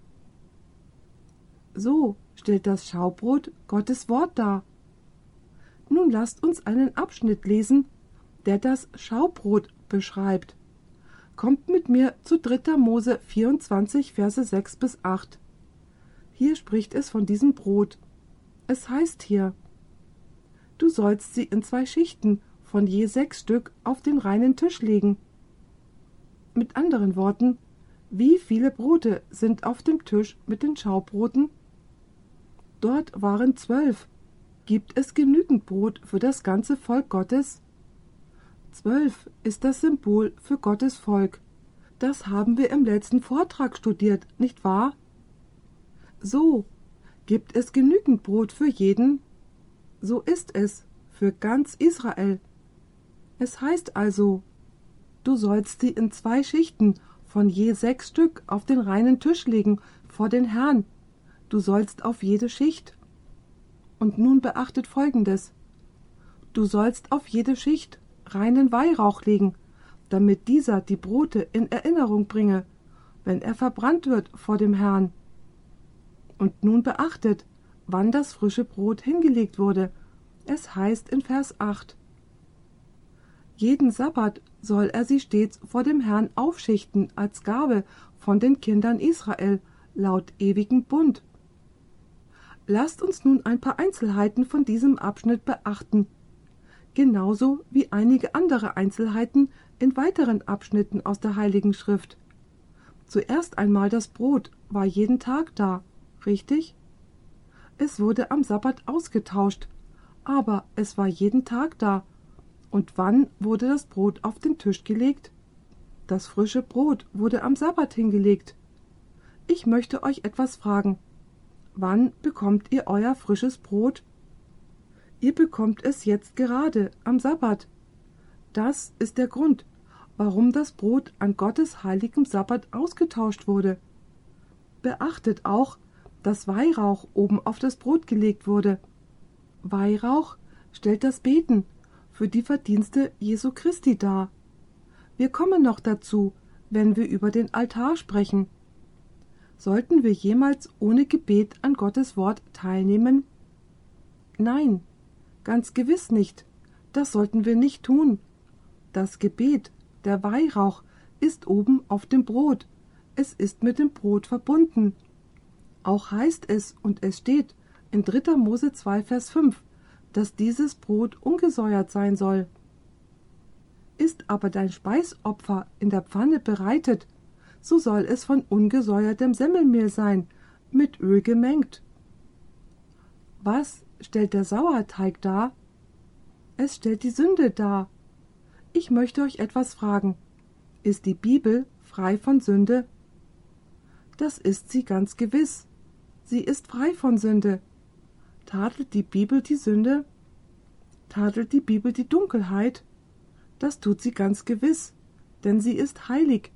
So stellt das Schaubrot Gottes Wort dar. Nun lasst uns einen Abschnitt lesen, der das Schaubrot beschreibt. Kommt mit mir zu 3. Mose 24, Verse 6 bis 8. Hier spricht es von diesem Brot. Es heißt hier, Du sollst sie in zwei Schichten von je sechs Stück auf den reinen Tisch legen. Mit anderen Worten, wie viele Brote sind auf dem Tisch mit den Schaubroten? Dort waren zwölf. Gibt es genügend Brot für das ganze Volk Gottes? Zwölf ist das Symbol für Gottes Volk. Das haben wir im letzten Vortrag studiert, nicht wahr? So, gibt es genügend Brot für jeden? So ist es, für ganz Israel. Es heißt also, du sollst sie in zwei Schichten von je sechs Stück auf den reinen Tisch legen vor den Herrn. Du sollst auf jede Schicht. Und nun beachtet Folgendes. Du sollst auf jede Schicht reinen Weihrauch legen, damit dieser die Brote in Erinnerung bringe, wenn er verbrannt wird vor dem Herrn. Und nun beachtet, wann das frische Brot hingelegt wurde. Es heißt in Vers 8. Jeden Sabbat soll er sie stets vor dem Herrn aufschichten als Gabe von den Kindern Israel, laut ewigem Bund. Lasst uns nun ein paar Einzelheiten von diesem Abschnitt beachten genauso wie einige andere Einzelheiten in weiteren Abschnitten aus der Heiligen Schrift. Zuerst einmal das Brot war jeden Tag da, richtig? Es wurde am Sabbat ausgetauscht, aber es war jeden Tag da. Und wann wurde das Brot auf den Tisch gelegt? Das frische Brot wurde am Sabbat hingelegt. Ich möchte euch etwas fragen. Wann bekommt ihr euer frisches Brot? Ihr bekommt es jetzt gerade am Sabbat. Das ist der Grund, warum das Brot an Gottes heiligem Sabbat ausgetauscht wurde. Beachtet auch, dass Weihrauch oben auf das Brot gelegt wurde. Weihrauch stellt das Beten für die Verdienste Jesu Christi dar. Wir kommen noch dazu, wenn wir über den Altar sprechen. Sollten wir jemals ohne Gebet an Gottes Wort teilnehmen? Nein, Ganz gewiss nicht. Das sollten wir nicht tun. Das Gebet, der Weihrauch, ist oben auf dem Brot. Es ist mit dem Brot verbunden. Auch heißt es, und es steht in 3. Mose 2, Vers 5, dass dieses Brot ungesäuert sein soll. Ist aber dein Speisopfer in der Pfanne bereitet, so soll es von ungesäuertem Semmelmehl sein, mit Öl gemengt. Was stellt der Sauerteig dar? Es stellt die Sünde dar. Ich möchte euch etwas fragen. Ist die Bibel frei von Sünde? Das ist sie ganz gewiss. Sie ist frei von Sünde. Tadelt die Bibel die Sünde? Tadelt die Bibel die Dunkelheit? Das tut sie ganz gewiss, denn sie ist heilig.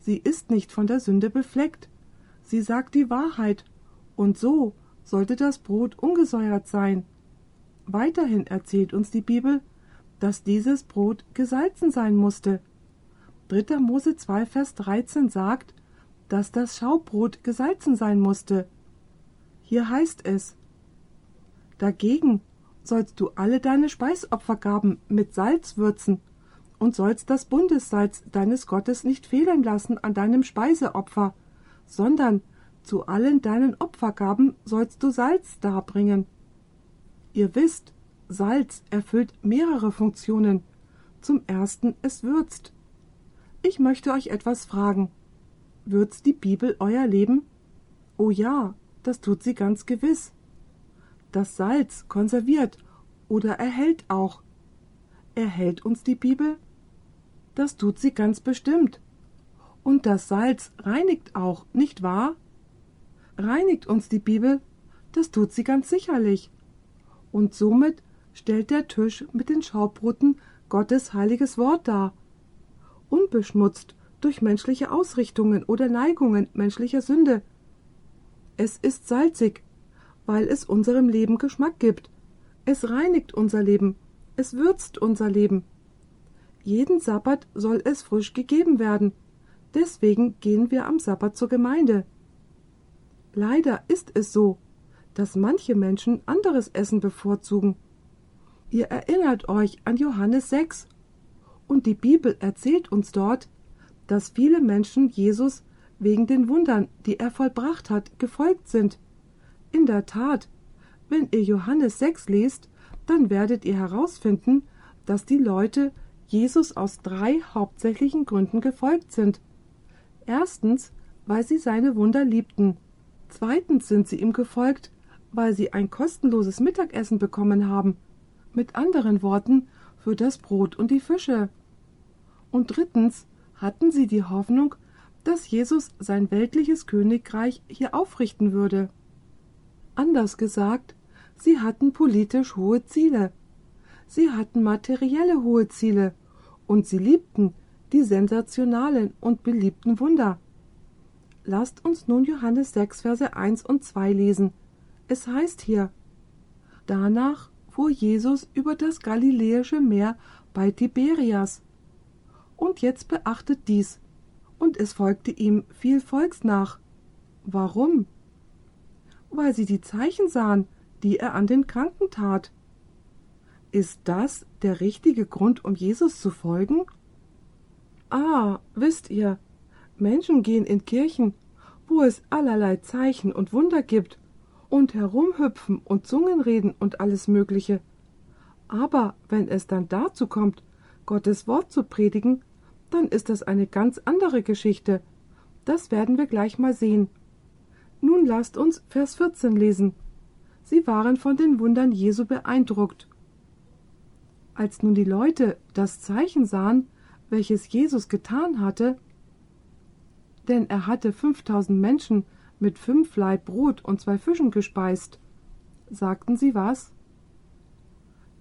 Sie ist nicht von der Sünde befleckt. Sie sagt die Wahrheit, und so sollte das Brot ungesäuert sein. Weiterhin erzählt uns die Bibel, dass dieses Brot gesalzen sein musste. 3. Mose 2, Vers 13 sagt, dass das Schaubrot gesalzen sein musste. Hier heißt es, Dagegen sollst du alle deine Speisopfergaben mit Salz würzen und sollst das Bundessalz deines Gottes nicht fehlen lassen an deinem Speiseopfer, sondern zu allen deinen Opfergaben sollst du Salz darbringen. Ihr wisst, Salz erfüllt mehrere Funktionen. Zum ersten, es würzt. Ich möchte euch etwas fragen. Würzt die Bibel euer Leben? Oh ja, das tut sie ganz gewiss. Das Salz konserviert oder erhält auch. Erhält uns die Bibel? Das tut sie ganz bestimmt. Und das Salz reinigt auch, nicht wahr? reinigt uns die Bibel? Das tut sie ganz sicherlich. Und somit stellt der Tisch mit den Schaubroten Gottes heiliges Wort dar. Unbeschmutzt durch menschliche Ausrichtungen oder Neigungen menschlicher Sünde. Es ist salzig, weil es unserem Leben Geschmack gibt. Es reinigt unser Leben. Es würzt unser Leben. Jeden Sabbat soll es frisch gegeben werden. Deswegen gehen wir am Sabbat zur Gemeinde. Leider ist es so, dass manche Menschen anderes Essen bevorzugen. Ihr erinnert euch an Johannes 6. Und die Bibel erzählt uns dort, dass viele Menschen Jesus wegen den Wundern, die er vollbracht hat, gefolgt sind. In der Tat, wenn ihr Johannes 6 lest, dann werdet ihr herausfinden, dass die Leute Jesus aus drei hauptsächlichen Gründen gefolgt sind. Erstens, weil sie seine Wunder liebten. Zweitens sind sie ihm gefolgt, weil sie ein kostenloses Mittagessen bekommen haben. Mit anderen Worten, für das Brot und die Fische. Und drittens hatten sie die Hoffnung, dass Jesus sein weltliches Königreich hier aufrichten würde. Anders gesagt, sie hatten politisch hohe Ziele. Sie hatten materielle hohe Ziele und sie liebten die sensationalen und beliebten Wunder. Lasst uns nun Johannes 6, Verse 1 und 2 lesen. Es heißt hier: Danach fuhr Jesus über das Galiläische Meer bei Tiberias. Und jetzt beachtet dies. Und es folgte ihm viel Volks nach. Warum? Weil sie die Zeichen sahen, die er an den Kranken tat. Ist das der richtige Grund, um Jesus zu folgen? Ah, wisst ihr, Menschen gehen in Kirchen, wo es allerlei Zeichen und Wunder gibt, und herumhüpfen und Zungen reden und alles Mögliche. Aber wenn es dann dazu kommt, Gottes Wort zu predigen, dann ist das eine ganz andere Geschichte. Das werden wir gleich mal sehen. Nun lasst uns Vers 14 lesen. Sie waren von den Wundern Jesu beeindruckt. Als nun die Leute das Zeichen sahen, welches Jesus getan hatte, denn er hatte fünftausend Menschen mit fünf Laib Brot und zwei Fischen gespeist, sagten sie was?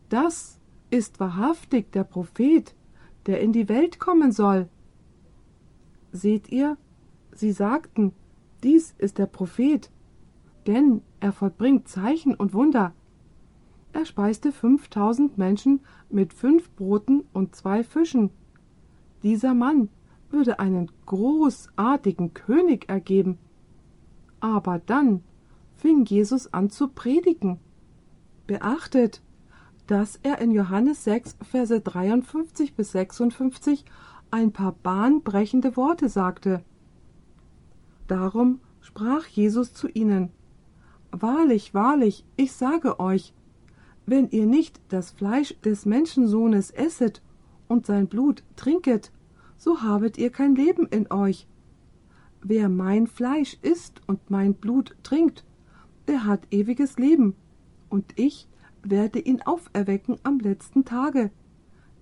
Das ist wahrhaftig der Prophet, der in die Welt kommen soll. Seht ihr, sie sagten, dies ist der Prophet, denn er vollbringt Zeichen und Wunder. Er speiste fünftausend Menschen mit fünf Broten und zwei Fischen. Dieser Mann würde einen großartigen König ergeben. Aber dann fing Jesus an zu predigen. Beachtet, dass er in Johannes 6, Verse 53 bis 56 ein paar bahnbrechende Worte sagte. Darum sprach Jesus zu ihnen: Wahrlich, wahrlich, ich sage euch, wenn ihr nicht das Fleisch des Menschensohnes esset und sein Blut trinket, so habet ihr kein Leben in euch. Wer mein Fleisch isst und mein Blut trinkt, der hat ewiges Leben, und ich werde ihn auferwecken am letzten Tage.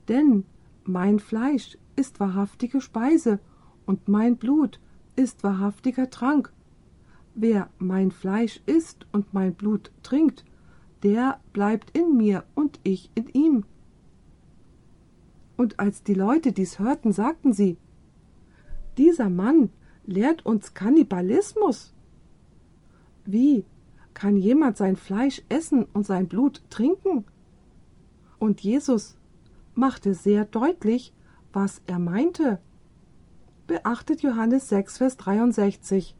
Denn mein Fleisch ist wahrhaftige Speise, und mein Blut ist wahrhaftiger Trank. Wer mein Fleisch isst und mein Blut trinkt, der bleibt in mir und ich in ihm. Und als die Leute dies hörten, sagten sie Dieser Mann lehrt uns Kannibalismus. Wie kann jemand sein Fleisch essen und sein Blut trinken? Und Jesus machte sehr deutlich, was er meinte. Beachtet Johannes 6, Vers 63.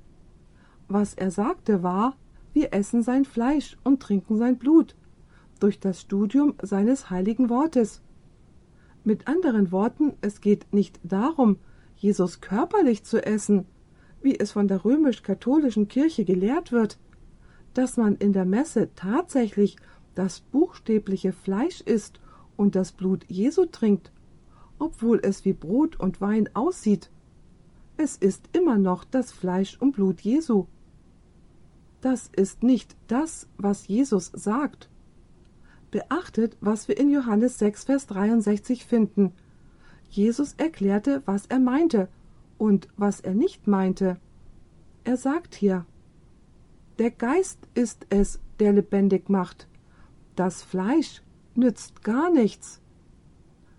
Was er sagte war, wir essen sein Fleisch und trinken sein Blut durch das Studium seines heiligen Wortes. Mit anderen Worten, es geht nicht darum, Jesus körperlich zu essen, wie es von der römisch-katholischen Kirche gelehrt wird, dass man in der Messe tatsächlich das buchstäbliche Fleisch isst und das Blut Jesu trinkt, obwohl es wie Brot und Wein aussieht. Es ist immer noch das Fleisch und Blut Jesu. Das ist nicht das, was Jesus sagt. Beachtet, was wir in Johannes 6, Vers 63 finden. Jesus erklärte, was er meinte und was er nicht meinte. Er sagt hier, der Geist ist es, der lebendig macht. Das Fleisch nützt gar nichts.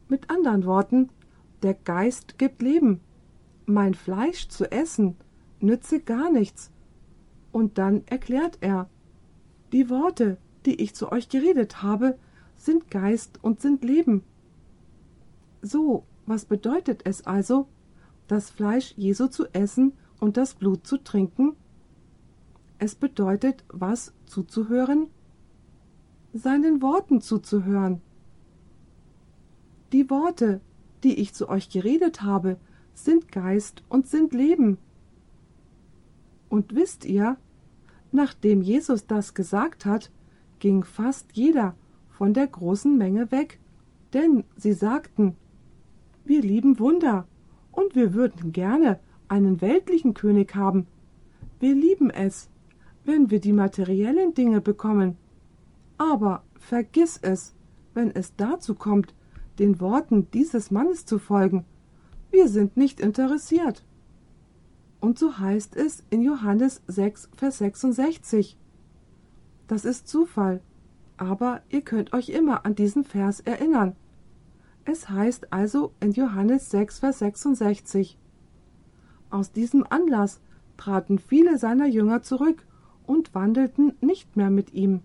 Mit anderen Worten, der Geist gibt Leben. Mein Fleisch zu essen nütze gar nichts. Und dann erklärt er, die Worte, die ich zu euch geredet habe, sind Geist und sind Leben. So, was bedeutet es also, das Fleisch Jesu zu essen und das Blut zu trinken? Es bedeutet, was zuzuhören? Seinen Worten zuzuhören. Die Worte, die ich zu euch geredet habe, sind Geist und sind Leben. Und wisst ihr, nachdem Jesus das gesagt hat, ging fast jeder von der großen Menge weg, denn sie sagten, wir lieben Wunder, und wir würden gerne einen weltlichen König haben. Wir lieben es, wenn wir die materiellen Dinge bekommen. Aber vergiss es, wenn es dazu kommt, den Worten dieses Mannes zu folgen. Wir sind nicht interessiert. Und so heißt es in Johannes 6, Vers 66. Das ist Zufall, aber ihr könnt euch immer an diesen Vers erinnern. Es heißt also in Johannes 6, Vers 66. Aus diesem Anlass traten viele seiner Jünger zurück und wandelten nicht mehr mit ihm.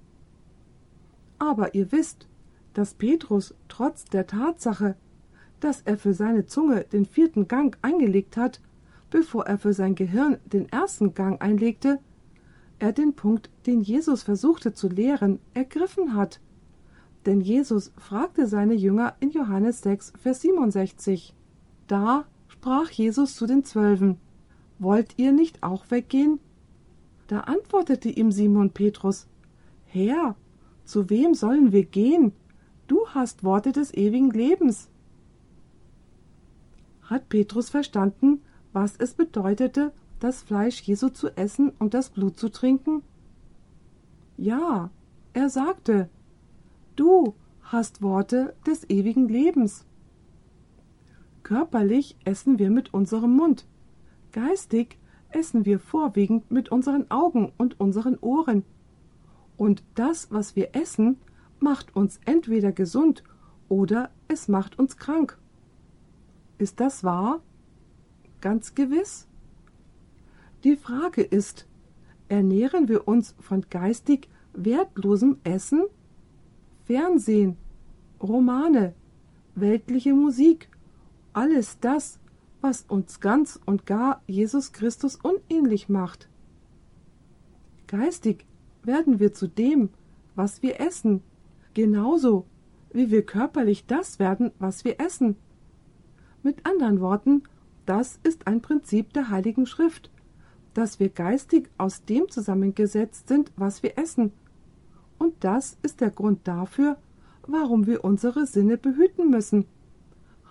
Aber ihr wisst, dass Petrus trotz der Tatsache, dass er für seine Zunge den vierten Gang eingelegt hat, bevor er für sein Gehirn den ersten Gang einlegte, er den Punkt, den Jesus versuchte zu lehren, ergriffen hat. Denn Jesus fragte seine Jünger in Johannes 6, Vers 67. Da sprach Jesus zu den Zwölfen, Wollt ihr nicht auch weggehen? Da antwortete ihm Simon Petrus, Herr, zu wem sollen wir gehen? Du hast Worte des ewigen Lebens. Hat Petrus verstanden, was es bedeutete, das Fleisch Jesu zu essen und das Blut zu trinken? Ja, er sagte, Du hast Worte des ewigen Lebens. Körperlich essen wir mit unserem Mund, geistig essen wir vorwiegend mit unseren Augen und unseren Ohren. Und das, was wir essen, macht uns entweder gesund oder es macht uns krank. Ist das wahr? Ganz gewiss. Die Frage ist, ernähren wir uns von geistig wertlosem Essen Fernsehen, Romane, weltliche Musik, alles das, was uns ganz und gar Jesus Christus unähnlich macht. Geistig werden wir zu dem, was wir essen, genauso wie wir körperlich das werden, was wir essen. Mit anderen Worten, das ist ein Prinzip der Heiligen Schrift, dass wir geistig aus dem zusammengesetzt sind, was wir essen, und das ist der Grund dafür, warum wir unsere Sinne behüten müssen.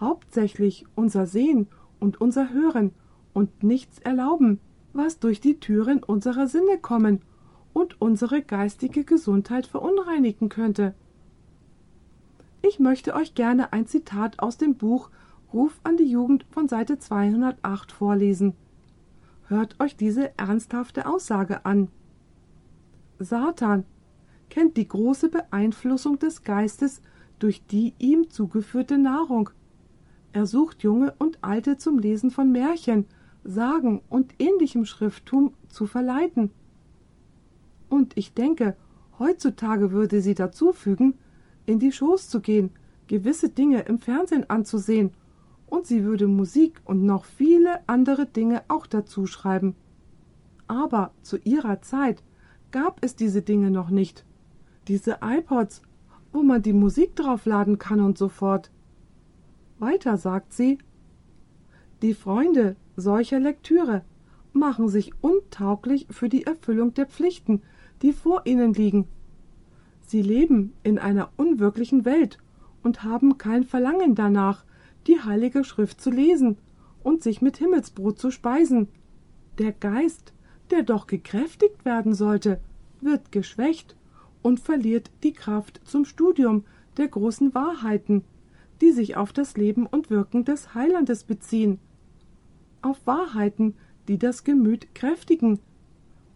Hauptsächlich unser Sehen und unser Hören und nichts erlauben, was durch die Türen unserer Sinne kommen und unsere geistige Gesundheit verunreinigen könnte. Ich möchte euch gerne ein Zitat aus dem Buch Ruf an die Jugend von Seite 208 vorlesen. Hört euch diese ernsthafte Aussage an. Satan kennt die große Beeinflussung des Geistes durch die ihm zugeführte Nahrung. Er sucht Junge und Alte zum Lesen von Märchen, Sagen und ähnlichem Schrifttum zu verleiten. Und ich denke, heutzutage würde sie dazu fügen, in die Schoß zu gehen, gewisse Dinge im Fernsehen anzusehen, und sie würde Musik und noch viele andere Dinge auch dazu schreiben. Aber zu ihrer Zeit gab es diese Dinge noch nicht diese iPods, wo man die Musik draufladen kann und so fort. Weiter sagt sie, die Freunde solcher Lektüre machen sich untauglich für die Erfüllung der Pflichten, die vor ihnen liegen. Sie leben in einer unwirklichen Welt und haben kein Verlangen danach, die heilige Schrift zu lesen und sich mit Himmelsbrot zu speisen. Der Geist, der doch gekräftigt werden sollte, wird geschwächt und verliert die Kraft zum Studium der großen Wahrheiten, die sich auf das Leben und Wirken des Heilandes beziehen, auf Wahrheiten, die das Gemüt kräftigen,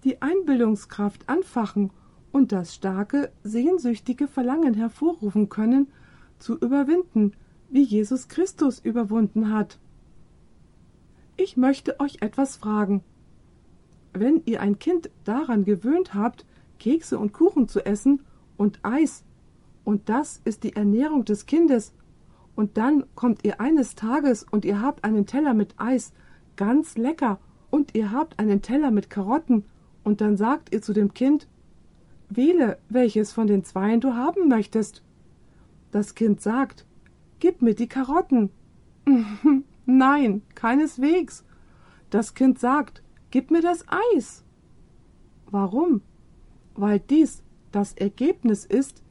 die Einbildungskraft anfachen und das starke, sehnsüchtige Verlangen hervorrufen können, zu überwinden, wie Jesus Christus überwunden hat. Ich möchte euch etwas fragen. Wenn ihr ein Kind daran gewöhnt habt, Kekse und Kuchen zu essen und Eis. Und das ist die Ernährung des Kindes. Und dann kommt ihr eines Tages und ihr habt einen Teller mit Eis, ganz lecker, und ihr habt einen Teller mit Karotten Und dann sagt ihr zu dem Kind, Wähle, welches von den Zweien du haben möchtest. Das Kind sagt, Gib mir die Karotten. Nein, keineswegs. Das Kind sagt, Gib mir das Eis. Warum? Weil dies das Ergebnis ist,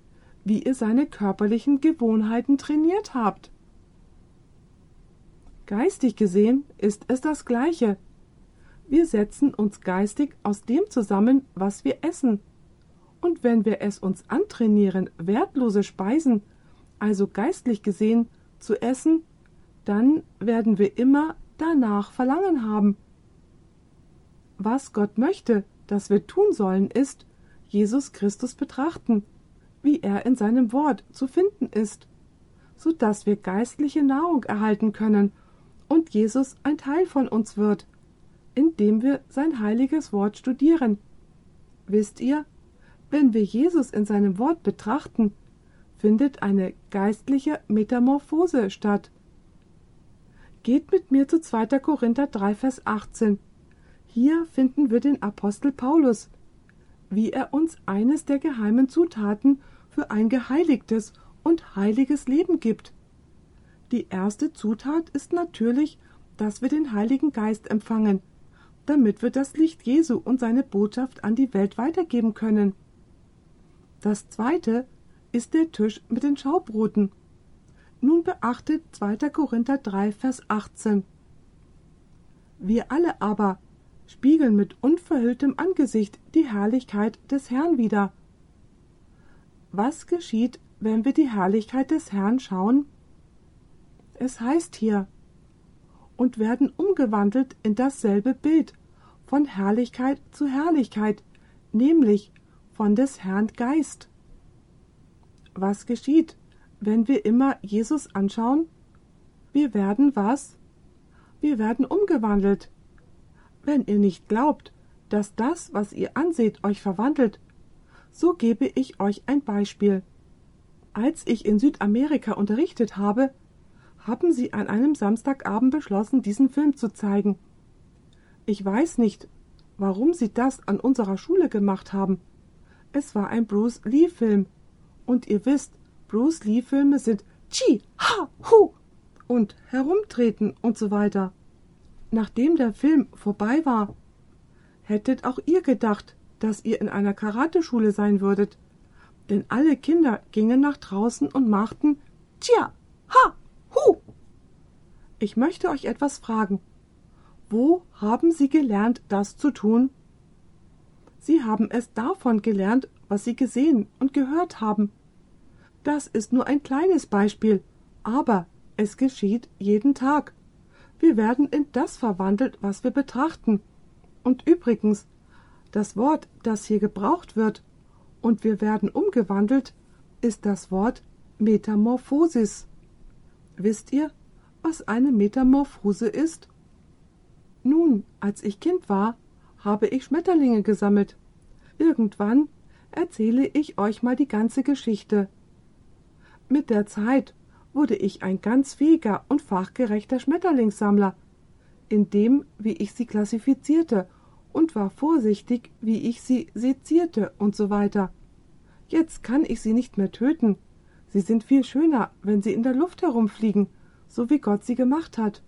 wie ihr seine körperlichen Gewohnheiten trainiert habt. Geistig gesehen ist es das Gleiche. Wir setzen uns geistig aus dem zusammen, was wir essen. Und wenn wir es uns antrainieren, wertlose Speisen, also geistlich gesehen, zu essen, dann werden wir immer danach Verlangen haben. Was Gott möchte, dass wir tun sollen, ist, Jesus Christus betrachten, wie er in seinem Wort zu finden ist, so dass wir geistliche Nahrung erhalten können und Jesus ein Teil von uns wird, indem wir sein heiliges Wort studieren. Wisst ihr, wenn wir Jesus in seinem Wort betrachten, findet eine geistliche Metamorphose statt. Geht mit mir zu 2. Korinther 3, Vers 18. Hier finden wir den Apostel Paulus, wie er uns eines der geheimen Zutaten für ein geheiligtes und heiliges Leben gibt. Die erste Zutat ist natürlich, dass wir den Heiligen Geist empfangen, damit wir das Licht Jesu und seine Botschaft an die Welt weitergeben können. Das zweite ist der Tisch mit den Schaubroten. Nun beachtet 2. Korinther 3, Vers 18. Wir alle aber spiegeln mit unverhülltem Angesicht die Herrlichkeit des Herrn wider. Was geschieht, wenn wir die Herrlichkeit des Herrn schauen? Es heißt hier, und werden umgewandelt in dasselbe Bild, von Herrlichkeit zu Herrlichkeit, nämlich von des Herrn Geist. Was geschieht, wenn wir immer Jesus anschauen? Wir werden was? Wir werden umgewandelt. Wenn ihr nicht glaubt, dass das, was ihr anseht, euch verwandelt, so gebe ich euch ein Beispiel. Als ich in Südamerika unterrichtet habe, haben sie an einem Samstagabend beschlossen, diesen Film zu zeigen. Ich weiß nicht, warum sie das an unserer Schule gemacht haben. Es war ein Bruce Lee-Film. Und ihr wisst, Bruce Lee-Filme sind Chi, Ha, Hu und herumtreten und so weiter. Nachdem der Film vorbei war, hättet auch ihr gedacht, dass ihr in einer Karateschule sein würdet. Denn alle Kinder gingen nach draußen und machten Chia, Ha, Hu! Ich möchte euch etwas fragen. Wo haben Sie gelernt, das zu tun? Sie haben es davon gelernt, was Sie gesehen und gehört haben. Das ist nur ein kleines Beispiel, aber es geschieht jeden Tag. Wir werden in das verwandelt, was wir betrachten. Und übrigens, das Wort, das hier gebraucht wird, und wir werden umgewandelt, ist das Wort Metamorphosis. Wisst ihr, was eine Metamorphose ist? Nun, als ich Kind war, habe ich Schmetterlinge gesammelt. Irgendwann erzähle ich euch mal die ganze Geschichte. Mit der Zeit wurde ich ein ganz fähiger und fachgerechter Schmetterlingssammler, in dem, wie ich sie klassifizierte und war vorsichtig, wie ich sie sezierte und so weiter. Jetzt kann ich sie nicht mehr töten, Sie sind viel schöner, wenn sie in der Luft herumfliegen, so wie Gott sie gemacht hat.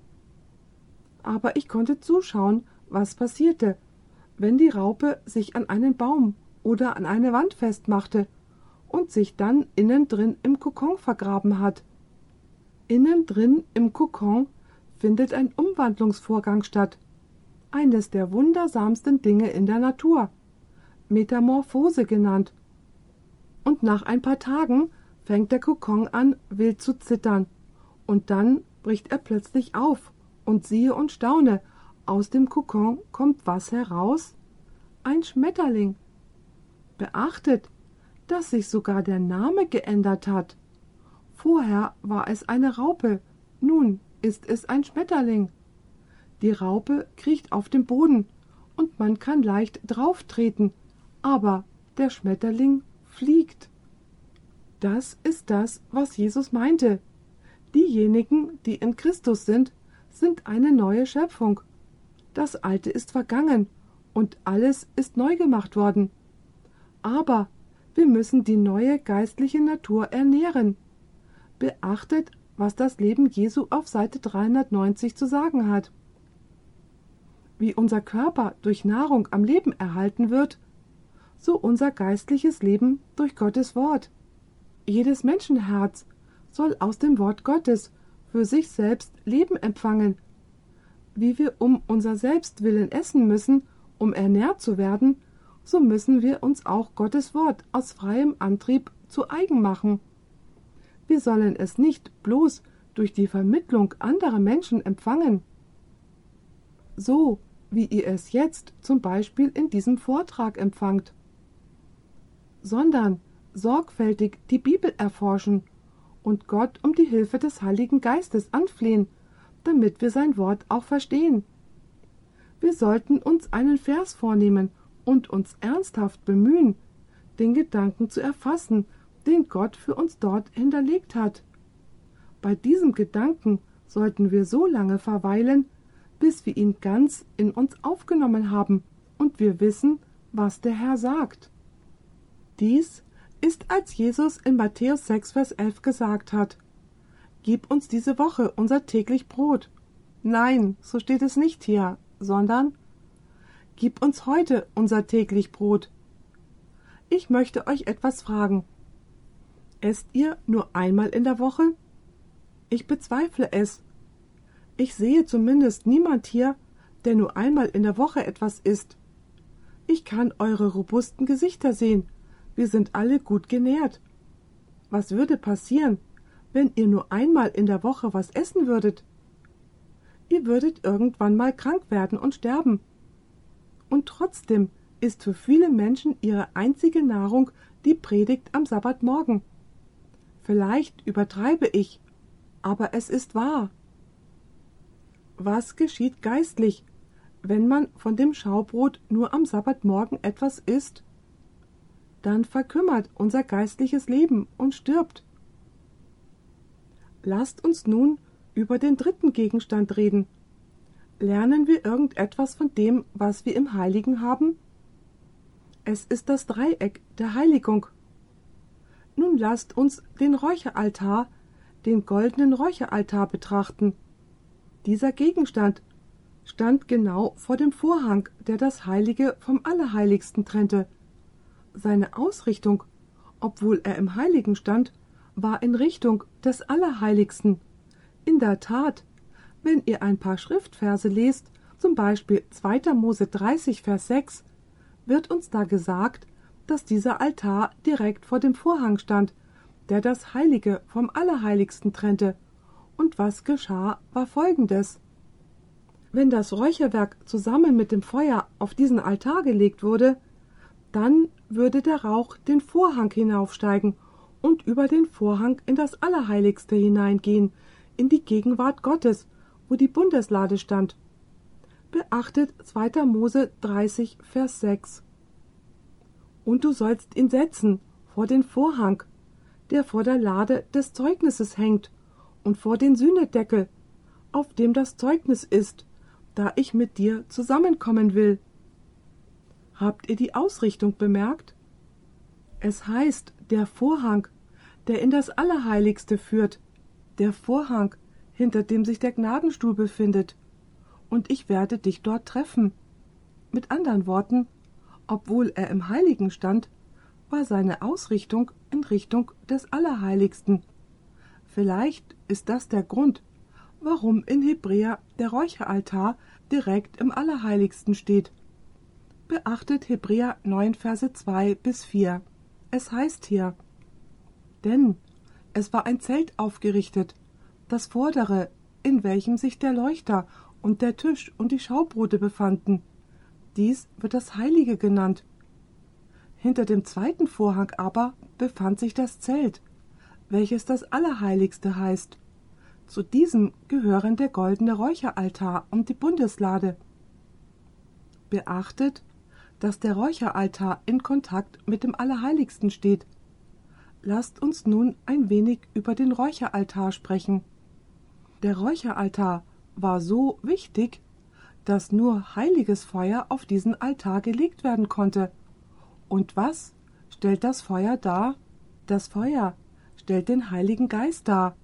Aber ich konnte zuschauen, was passierte, wenn die Raupe sich an einen Baum oder an eine Wand festmachte und sich dann innen drin im Kokon vergraben hat. Innen drin im Kokon findet ein Umwandlungsvorgang statt, eines der wundersamsten Dinge in der Natur, Metamorphose genannt. Und nach ein paar Tagen fängt der Kokon an, wild zu zittern, und dann bricht er plötzlich auf, und siehe und staune, aus dem Kokon kommt was heraus? Ein Schmetterling. Beachtet, dass sich sogar der Name geändert hat. Vorher war es eine Raupe, nun ist es ein Schmetterling. Die Raupe kriecht auf dem Boden, und man kann leicht drauftreten, aber der Schmetterling fliegt. Das ist das, was Jesus meinte. Diejenigen, die in Christus sind, sind eine neue Schöpfung. Das Alte ist vergangen, und alles ist neu gemacht worden. Aber wir müssen die neue geistliche Natur ernähren. Beachtet, was das Leben Jesu auf Seite 390 zu sagen hat. Wie unser Körper durch Nahrung am Leben erhalten wird, so unser geistliches Leben durch Gottes Wort. Jedes Menschenherz soll aus dem Wort Gottes für sich selbst Leben empfangen. Wie wir um unser Selbstwillen essen müssen, um ernährt zu werden, so müssen wir uns auch Gottes Wort aus freiem Antrieb zu eigen machen. Wir sollen es nicht bloß durch die Vermittlung anderer Menschen empfangen. So wie ihr es jetzt zum Beispiel in diesem Vortrag empfangt, sondern sorgfältig die Bibel erforschen und Gott um die Hilfe des Heiligen Geistes anflehen, damit wir sein Wort auch verstehen. Wir sollten uns einen Vers vornehmen und uns ernsthaft bemühen, den Gedanken zu erfassen, den Gott für uns dort hinterlegt hat. Bei diesem Gedanken sollten wir so lange verweilen, bis wir ihn ganz in uns aufgenommen haben und wir wissen, was der Herr sagt. Dies ist, als Jesus in Matthäus 6, Vers 11 gesagt hat, Gib uns diese Woche unser täglich Brot. Nein, so steht es nicht hier, sondern Gib uns heute unser täglich Brot. Ich möchte euch etwas fragen. Esst ihr nur einmal in der Woche? Ich bezweifle es. Ich sehe zumindest niemand hier, der nur einmal in der Woche etwas isst. Ich kann eure robusten Gesichter sehen, wir sind alle gut genährt. Was würde passieren, wenn ihr nur einmal in der Woche was essen würdet? Ihr würdet irgendwann mal krank werden und sterben. Und trotzdem ist für viele Menschen ihre einzige Nahrung die Predigt am Sabbatmorgen. Vielleicht übertreibe ich, aber es ist wahr. Was geschieht geistlich, wenn man von dem Schaubrot nur am Sabbatmorgen etwas isst dann verkümmert unser geistliches Leben und stirbt. Lasst uns nun über den dritten Gegenstand reden. Lernen wir irgendetwas von dem, was wir im Heiligen haben? Es ist das Dreieck der Heiligung. Nun lasst uns den Räucheraltar, den goldenen Räucheraltar betrachten. Dieser Gegenstand stand genau vor dem Vorhang, der das Heilige vom Allerheiligsten trennte. Seine Ausrichtung, obwohl er im Heiligen stand, war in Richtung des Allerheiligsten. In der Tat, wenn ihr ein paar Schriftverse lest, zum Beispiel 2. Mose 30, Vers 6, wird uns da gesagt, dass dieser Altar direkt vor dem Vorhang stand, der das Heilige vom Allerheiligsten trennte. Und was geschah, war folgendes. Wenn das Räucherwerk zusammen mit dem Feuer auf diesen Altar gelegt wurde, dann würde der Rauch den Vorhang hinaufsteigen und über den Vorhang in das Allerheiligste hineingehen, in die Gegenwart Gottes, wo die Bundeslade stand. Beachtet 2. Mose 30, Vers 6. Und du sollst ihn setzen vor den Vorhang, der vor der Lade des Zeugnisses hängt, und vor den Sühnedeckel, auf dem das Zeugnis ist, da ich mit dir zusammenkommen will. Habt ihr die Ausrichtung bemerkt? Es heißt der Vorhang, der in das Allerheiligste führt, der Vorhang, hinter dem sich der Gnadenstuhl befindet, und ich werde dich dort treffen. Mit anderen Worten, obwohl er im Heiligen stand, war seine Ausrichtung in Richtung des Allerheiligsten. Vielleicht ist das der Grund, warum in Hebräer der Räucheraltar direkt im Allerheiligsten steht Beachtet Hebräer 9, Verse 2 bis 4. Es heißt hier, denn es war ein Zelt aufgerichtet, das vordere, in welchem sich der Leuchter und der Tisch und die Schaubrote befanden. Dies wird das Heilige genannt. Hinter dem zweiten Vorhang aber befand sich das Zelt, welches das Allerheiligste heißt. Zu diesem gehören der goldene Räucheraltar und die Bundeslade. Beachtet, dass der Räucheraltar in Kontakt mit dem Allerheiligsten steht. Lasst uns nun ein wenig über den Räucheraltar sprechen. Der Räucheraltar war so wichtig, dass nur heiliges Feuer auf diesen Altar gelegt werden konnte. Und was stellt das Feuer dar? Das Feuer stellt den Heiligen Geist dar.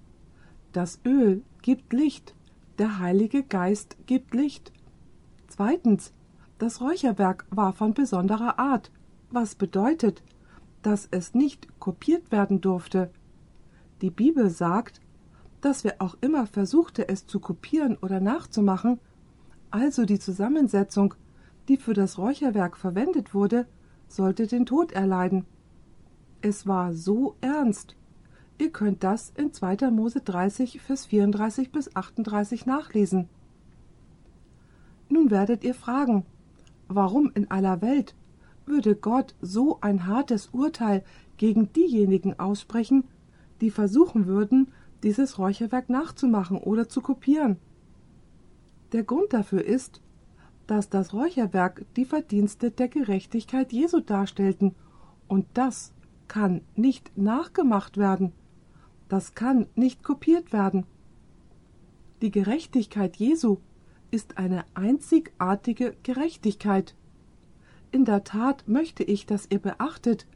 Das Öl gibt Licht, der Heilige Geist gibt Licht. Zweitens, das Räucherwerk war von besonderer Art, was bedeutet, dass es nicht kopiert werden durfte. Die Bibel sagt, dass wer auch immer versuchte, es zu kopieren oder nachzumachen, also die Zusammensetzung, die für das Räucherwerk verwendet wurde, sollte den Tod erleiden. Es war so ernst. Ihr könnt das in 2. Mose 30, Vers 34 bis 38 nachlesen. Nun werdet ihr fragen, warum in aller Welt würde Gott so ein hartes Urteil gegen diejenigen aussprechen, die versuchen würden, dieses Räucherwerk nachzumachen oder zu kopieren. Der Grund dafür ist, dass das Räucherwerk die Verdienste der Gerechtigkeit Jesu darstellten, und das kann nicht nachgemacht werden, das kann nicht kopiert werden. Die Gerechtigkeit Jesu ist eine einzigartige Gerechtigkeit. In der Tat möchte ich, dass ihr beachtet,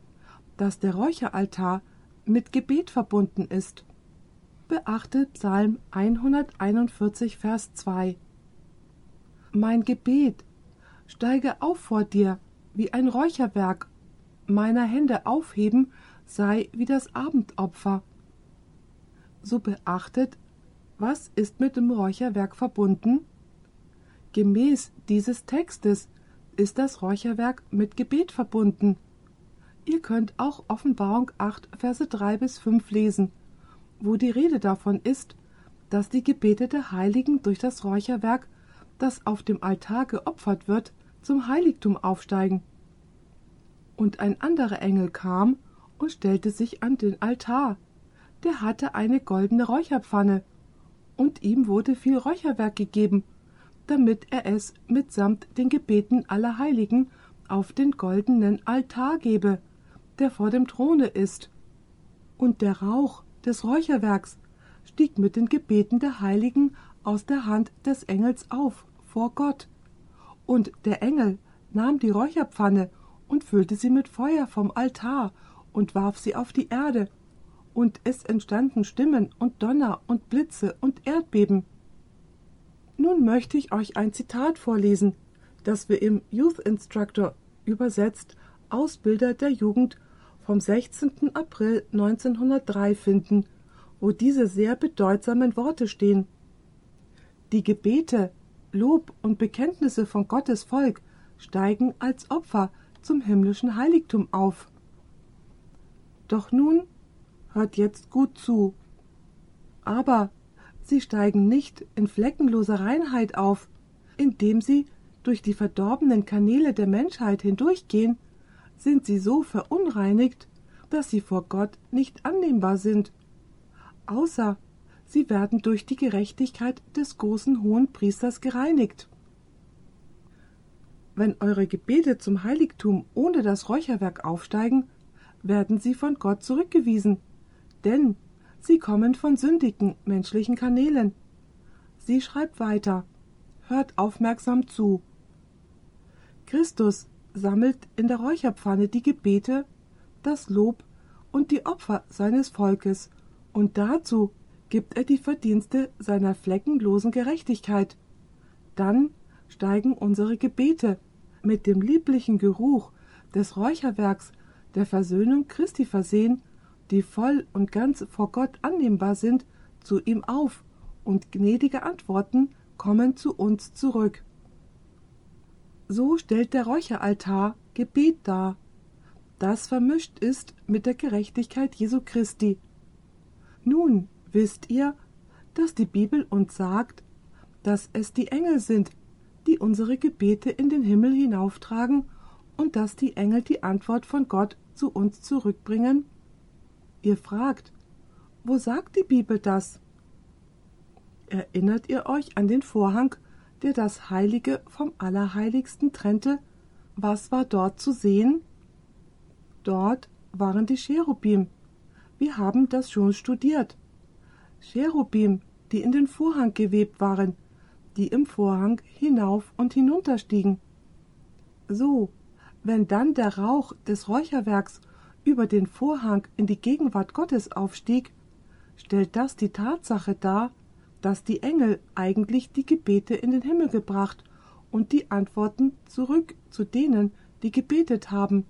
dass der Räucheraltar mit Gebet verbunden ist. Beachtet Psalm 141, Vers 2. Mein Gebet steige auf vor dir wie ein Räucherwerk, meiner Hände aufheben sei wie das Abendopfer. So beachtet, was ist mit dem Räucherwerk verbunden? Gemäß dieses Textes ist das Räucherwerk mit Gebet verbunden. Ihr könnt auch Offenbarung 8, Verse 3 bis 5 lesen, wo die Rede davon ist, dass die Gebete der Heiligen durch das Räucherwerk, das auf dem Altar geopfert wird, zum Heiligtum aufsteigen. Und ein anderer Engel kam und stellte sich an den Altar. Der hatte eine goldene Räucherpfanne, und ihm wurde viel Räucherwerk gegeben, damit er es mitsamt den Gebeten aller Heiligen auf den goldenen Altar gebe, der vor dem Throne ist. Und der Rauch des Räucherwerks stieg mit den Gebeten der Heiligen aus der Hand des Engels auf vor Gott. Und der Engel nahm die Räucherpfanne und füllte sie mit Feuer vom Altar und warf sie auf die Erde. Und es entstanden Stimmen und Donner und Blitze und Erdbeben. Nun möchte ich euch ein Zitat vorlesen, das wir im Youth Instructor übersetzt Ausbilder der Jugend vom 16. April 1903 finden, wo diese sehr bedeutsamen Worte stehen. Die Gebete, Lob und Bekenntnisse von Gottes Volk steigen als Opfer zum himmlischen Heiligtum auf. Doch nun hört jetzt gut zu. Aber sie steigen nicht in fleckenloser Reinheit auf, indem sie durch die verdorbenen Kanäle der Menschheit hindurchgehen, sind sie so verunreinigt, dass sie vor Gott nicht annehmbar sind, außer sie werden durch die Gerechtigkeit des großen hohen Priesters gereinigt. Wenn eure Gebete zum Heiligtum ohne das Räucherwerk aufsteigen, werden sie von Gott zurückgewiesen, denn Sie kommen von sündigen menschlichen Kanälen. Sie schreibt weiter. Hört aufmerksam zu. Christus sammelt in der Räucherpfanne die Gebete, das Lob und die Opfer seines Volkes, und dazu gibt er die Verdienste seiner fleckenlosen Gerechtigkeit. Dann steigen unsere Gebete mit dem lieblichen Geruch des Räucherwerks der Versöhnung Christi versehen die voll und ganz vor Gott annehmbar sind, zu ihm auf, und gnädige Antworten kommen zu uns zurück. So stellt der Räucheraltar Gebet dar, das vermischt ist mit der Gerechtigkeit Jesu Christi. Nun wisst ihr, dass die Bibel uns sagt, dass es die Engel sind, die unsere Gebete in den Himmel hinauftragen und dass die Engel die Antwort von Gott zu uns zurückbringen? Ihr fragt, wo sagt die Bibel das? Erinnert ihr euch an den Vorhang, der das Heilige vom Allerheiligsten trennte? Was war dort zu sehen? Dort waren die Cherubim. Wir haben das schon studiert. Cherubim, die in den Vorhang gewebt waren, die im Vorhang hinauf und hinunter stiegen. So, wenn dann der Rauch des Räucherwerks über den Vorhang in die Gegenwart Gottes aufstieg, stellt das die Tatsache dar, dass die Engel eigentlich die Gebete in den Himmel gebracht und die Antworten zurück zu denen, die gebetet haben.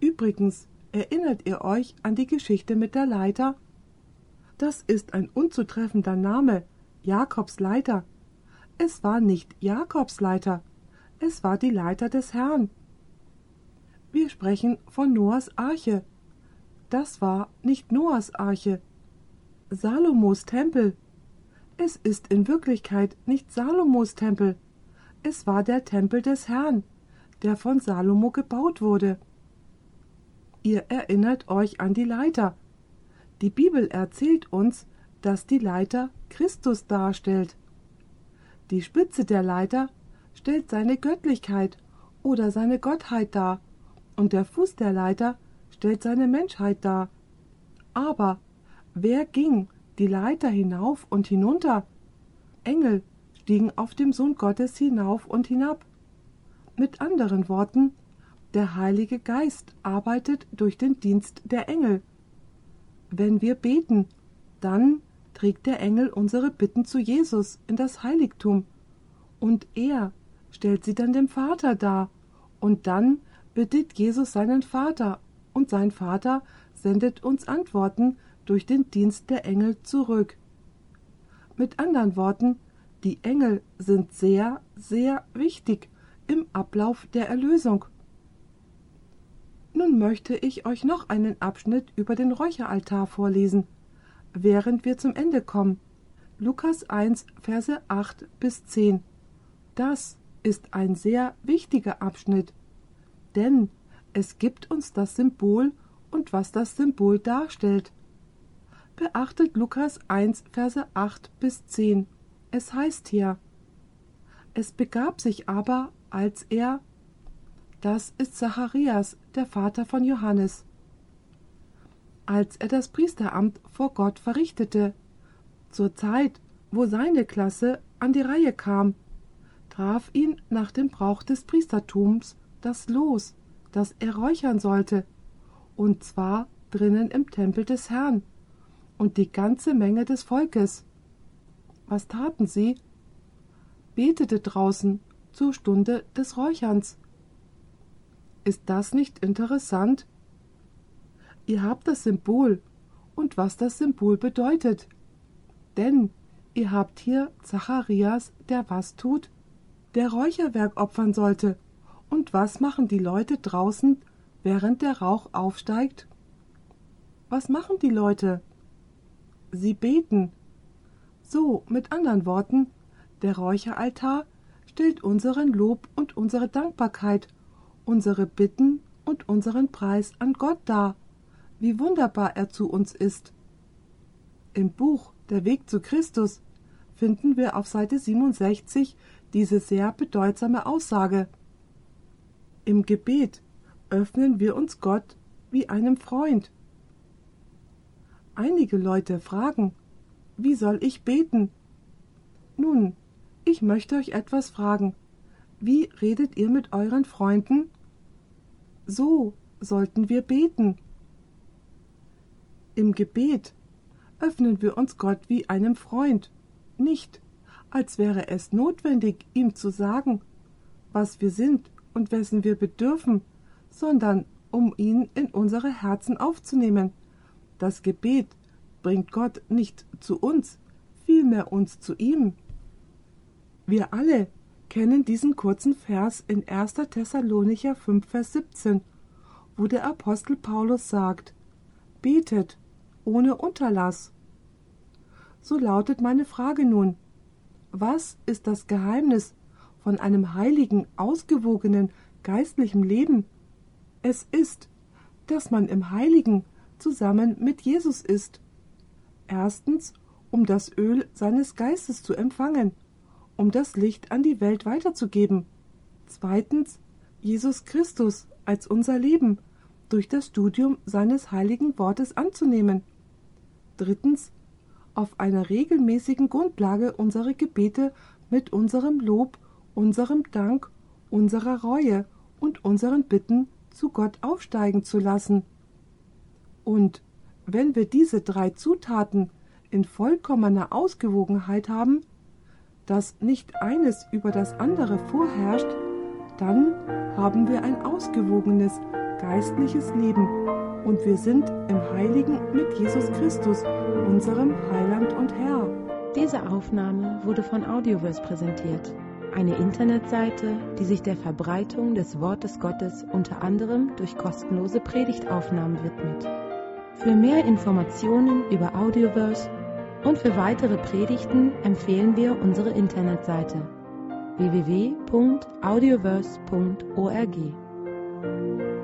Übrigens, erinnert ihr euch an die Geschichte mit der Leiter? Das ist ein unzutreffender Name, Jakobs Leiter. Es war nicht Jakobs Leiter, es war die Leiter des Herrn. Wir sprechen von Noahs Arche. Das war nicht Noahs Arche, Salomos Tempel. Es ist in Wirklichkeit nicht Salomos Tempel, es war der Tempel des Herrn, der von Salomo gebaut wurde. Ihr erinnert euch an die Leiter. Die Bibel erzählt uns, dass die Leiter Christus darstellt. Die Spitze der Leiter stellt seine Göttlichkeit oder seine Gottheit dar, und der Fuß der Leiter stellt seine Menschheit dar. Aber wer ging die Leiter hinauf und hinunter? Engel stiegen auf dem Sohn Gottes hinauf und hinab. Mit anderen Worten, der Heilige Geist arbeitet durch den Dienst der Engel. Wenn wir beten, dann trägt der Engel unsere Bitten zu Jesus in das Heiligtum, und er stellt sie dann dem Vater dar, und dann bittet Jesus seinen Vater, und sein Vater sendet uns Antworten durch den Dienst der Engel zurück. Mit anderen Worten, die Engel sind sehr, sehr wichtig im Ablauf der Erlösung. Nun möchte ich euch noch einen Abschnitt über den Räucheraltar vorlesen, während wir zum Ende kommen. Lukas 1, Verse 8 bis 10. Das ist ein sehr wichtiger Abschnitt denn es gibt uns das Symbol und was das Symbol darstellt. Beachtet Lukas 1, Verse 8 bis 10. Es heißt hier, es begab sich aber, als er, das ist Zacharias, der Vater von Johannes, als er das Priesteramt vor Gott verrichtete, zur Zeit, wo seine Klasse an die Reihe kam, traf ihn nach dem Brauch des Priestertums das Los, das er räuchern sollte, und zwar drinnen im Tempel des Herrn, und die ganze Menge des Volkes. Was taten sie? Betete draußen zur Stunde des Räucherns. Ist das nicht interessant? Ihr habt das Symbol und was das Symbol bedeutet. Denn ihr habt hier Zacharias, der was tut? Der Räucherwerk opfern sollte und was machen die Leute draußen, während der Rauch aufsteigt? Was machen die Leute? Sie beten. So, mit anderen Worten, der Räucheraltar stellt unseren Lob und unsere Dankbarkeit, unsere Bitten und unseren Preis an Gott dar, wie wunderbar er zu uns ist. Im Buch Der Weg zu Christus finden wir auf Seite 67 diese sehr bedeutsame Aussage. Im Gebet öffnen wir uns Gott wie einem Freund. Einige Leute fragen, wie soll ich beten? Nun, ich möchte euch etwas fragen. Wie redet ihr mit euren Freunden? So sollten wir beten. Im Gebet öffnen wir uns Gott wie einem Freund, nicht als wäre es notwendig, ihm zu sagen, was wir sind und wessen wir bedürfen, sondern um ihn in unsere Herzen aufzunehmen. Das Gebet bringt Gott nicht zu uns, vielmehr uns zu ihm. Wir alle kennen diesen kurzen Vers in 1. Thessalonicher 5, Vers 17, wo der Apostel Paulus sagt: Betet ohne Unterlass. So lautet meine Frage nun: Was ist das Geheimnis von einem heiligen, ausgewogenen, geistlichen Leben. Es ist, dass man im Heiligen zusammen mit Jesus ist. Erstens, um das Öl seines Geistes zu empfangen, um das Licht an die Welt weiterzugeben. Zweitens, Jesus Christus als unser Leben durch das Studium seines heiligen Wortes anzunehmen. Drittens, auf einer regelmäßigen Grundlage unsere Gebete mit unserem Lob, unserem Dank, unserer Reue und unseren Bitten zu Gott aufsteigen zu lassen. Und wenn wir diese drei Zutaten in vollkommener Ausgewogenheit haben, dass nicht eines über das andere vorherrscht, dann haben wir ein ausgewogenes geistliches Leben und wir sind im Heiligen mit Jesus Christus, unserem Heiland und Herr. Diese Aufnahme wurde von Audioverse präsentiert, eine Internetseite, die sich der Verbreitung des Wortes Gottes unter anderem durch kostenlose Predigtaufnahmen widmet. Für mehr Informationen über Audioverse und für weitere Predigten empfehlen wir unsere Internetseite www.audioverse.org.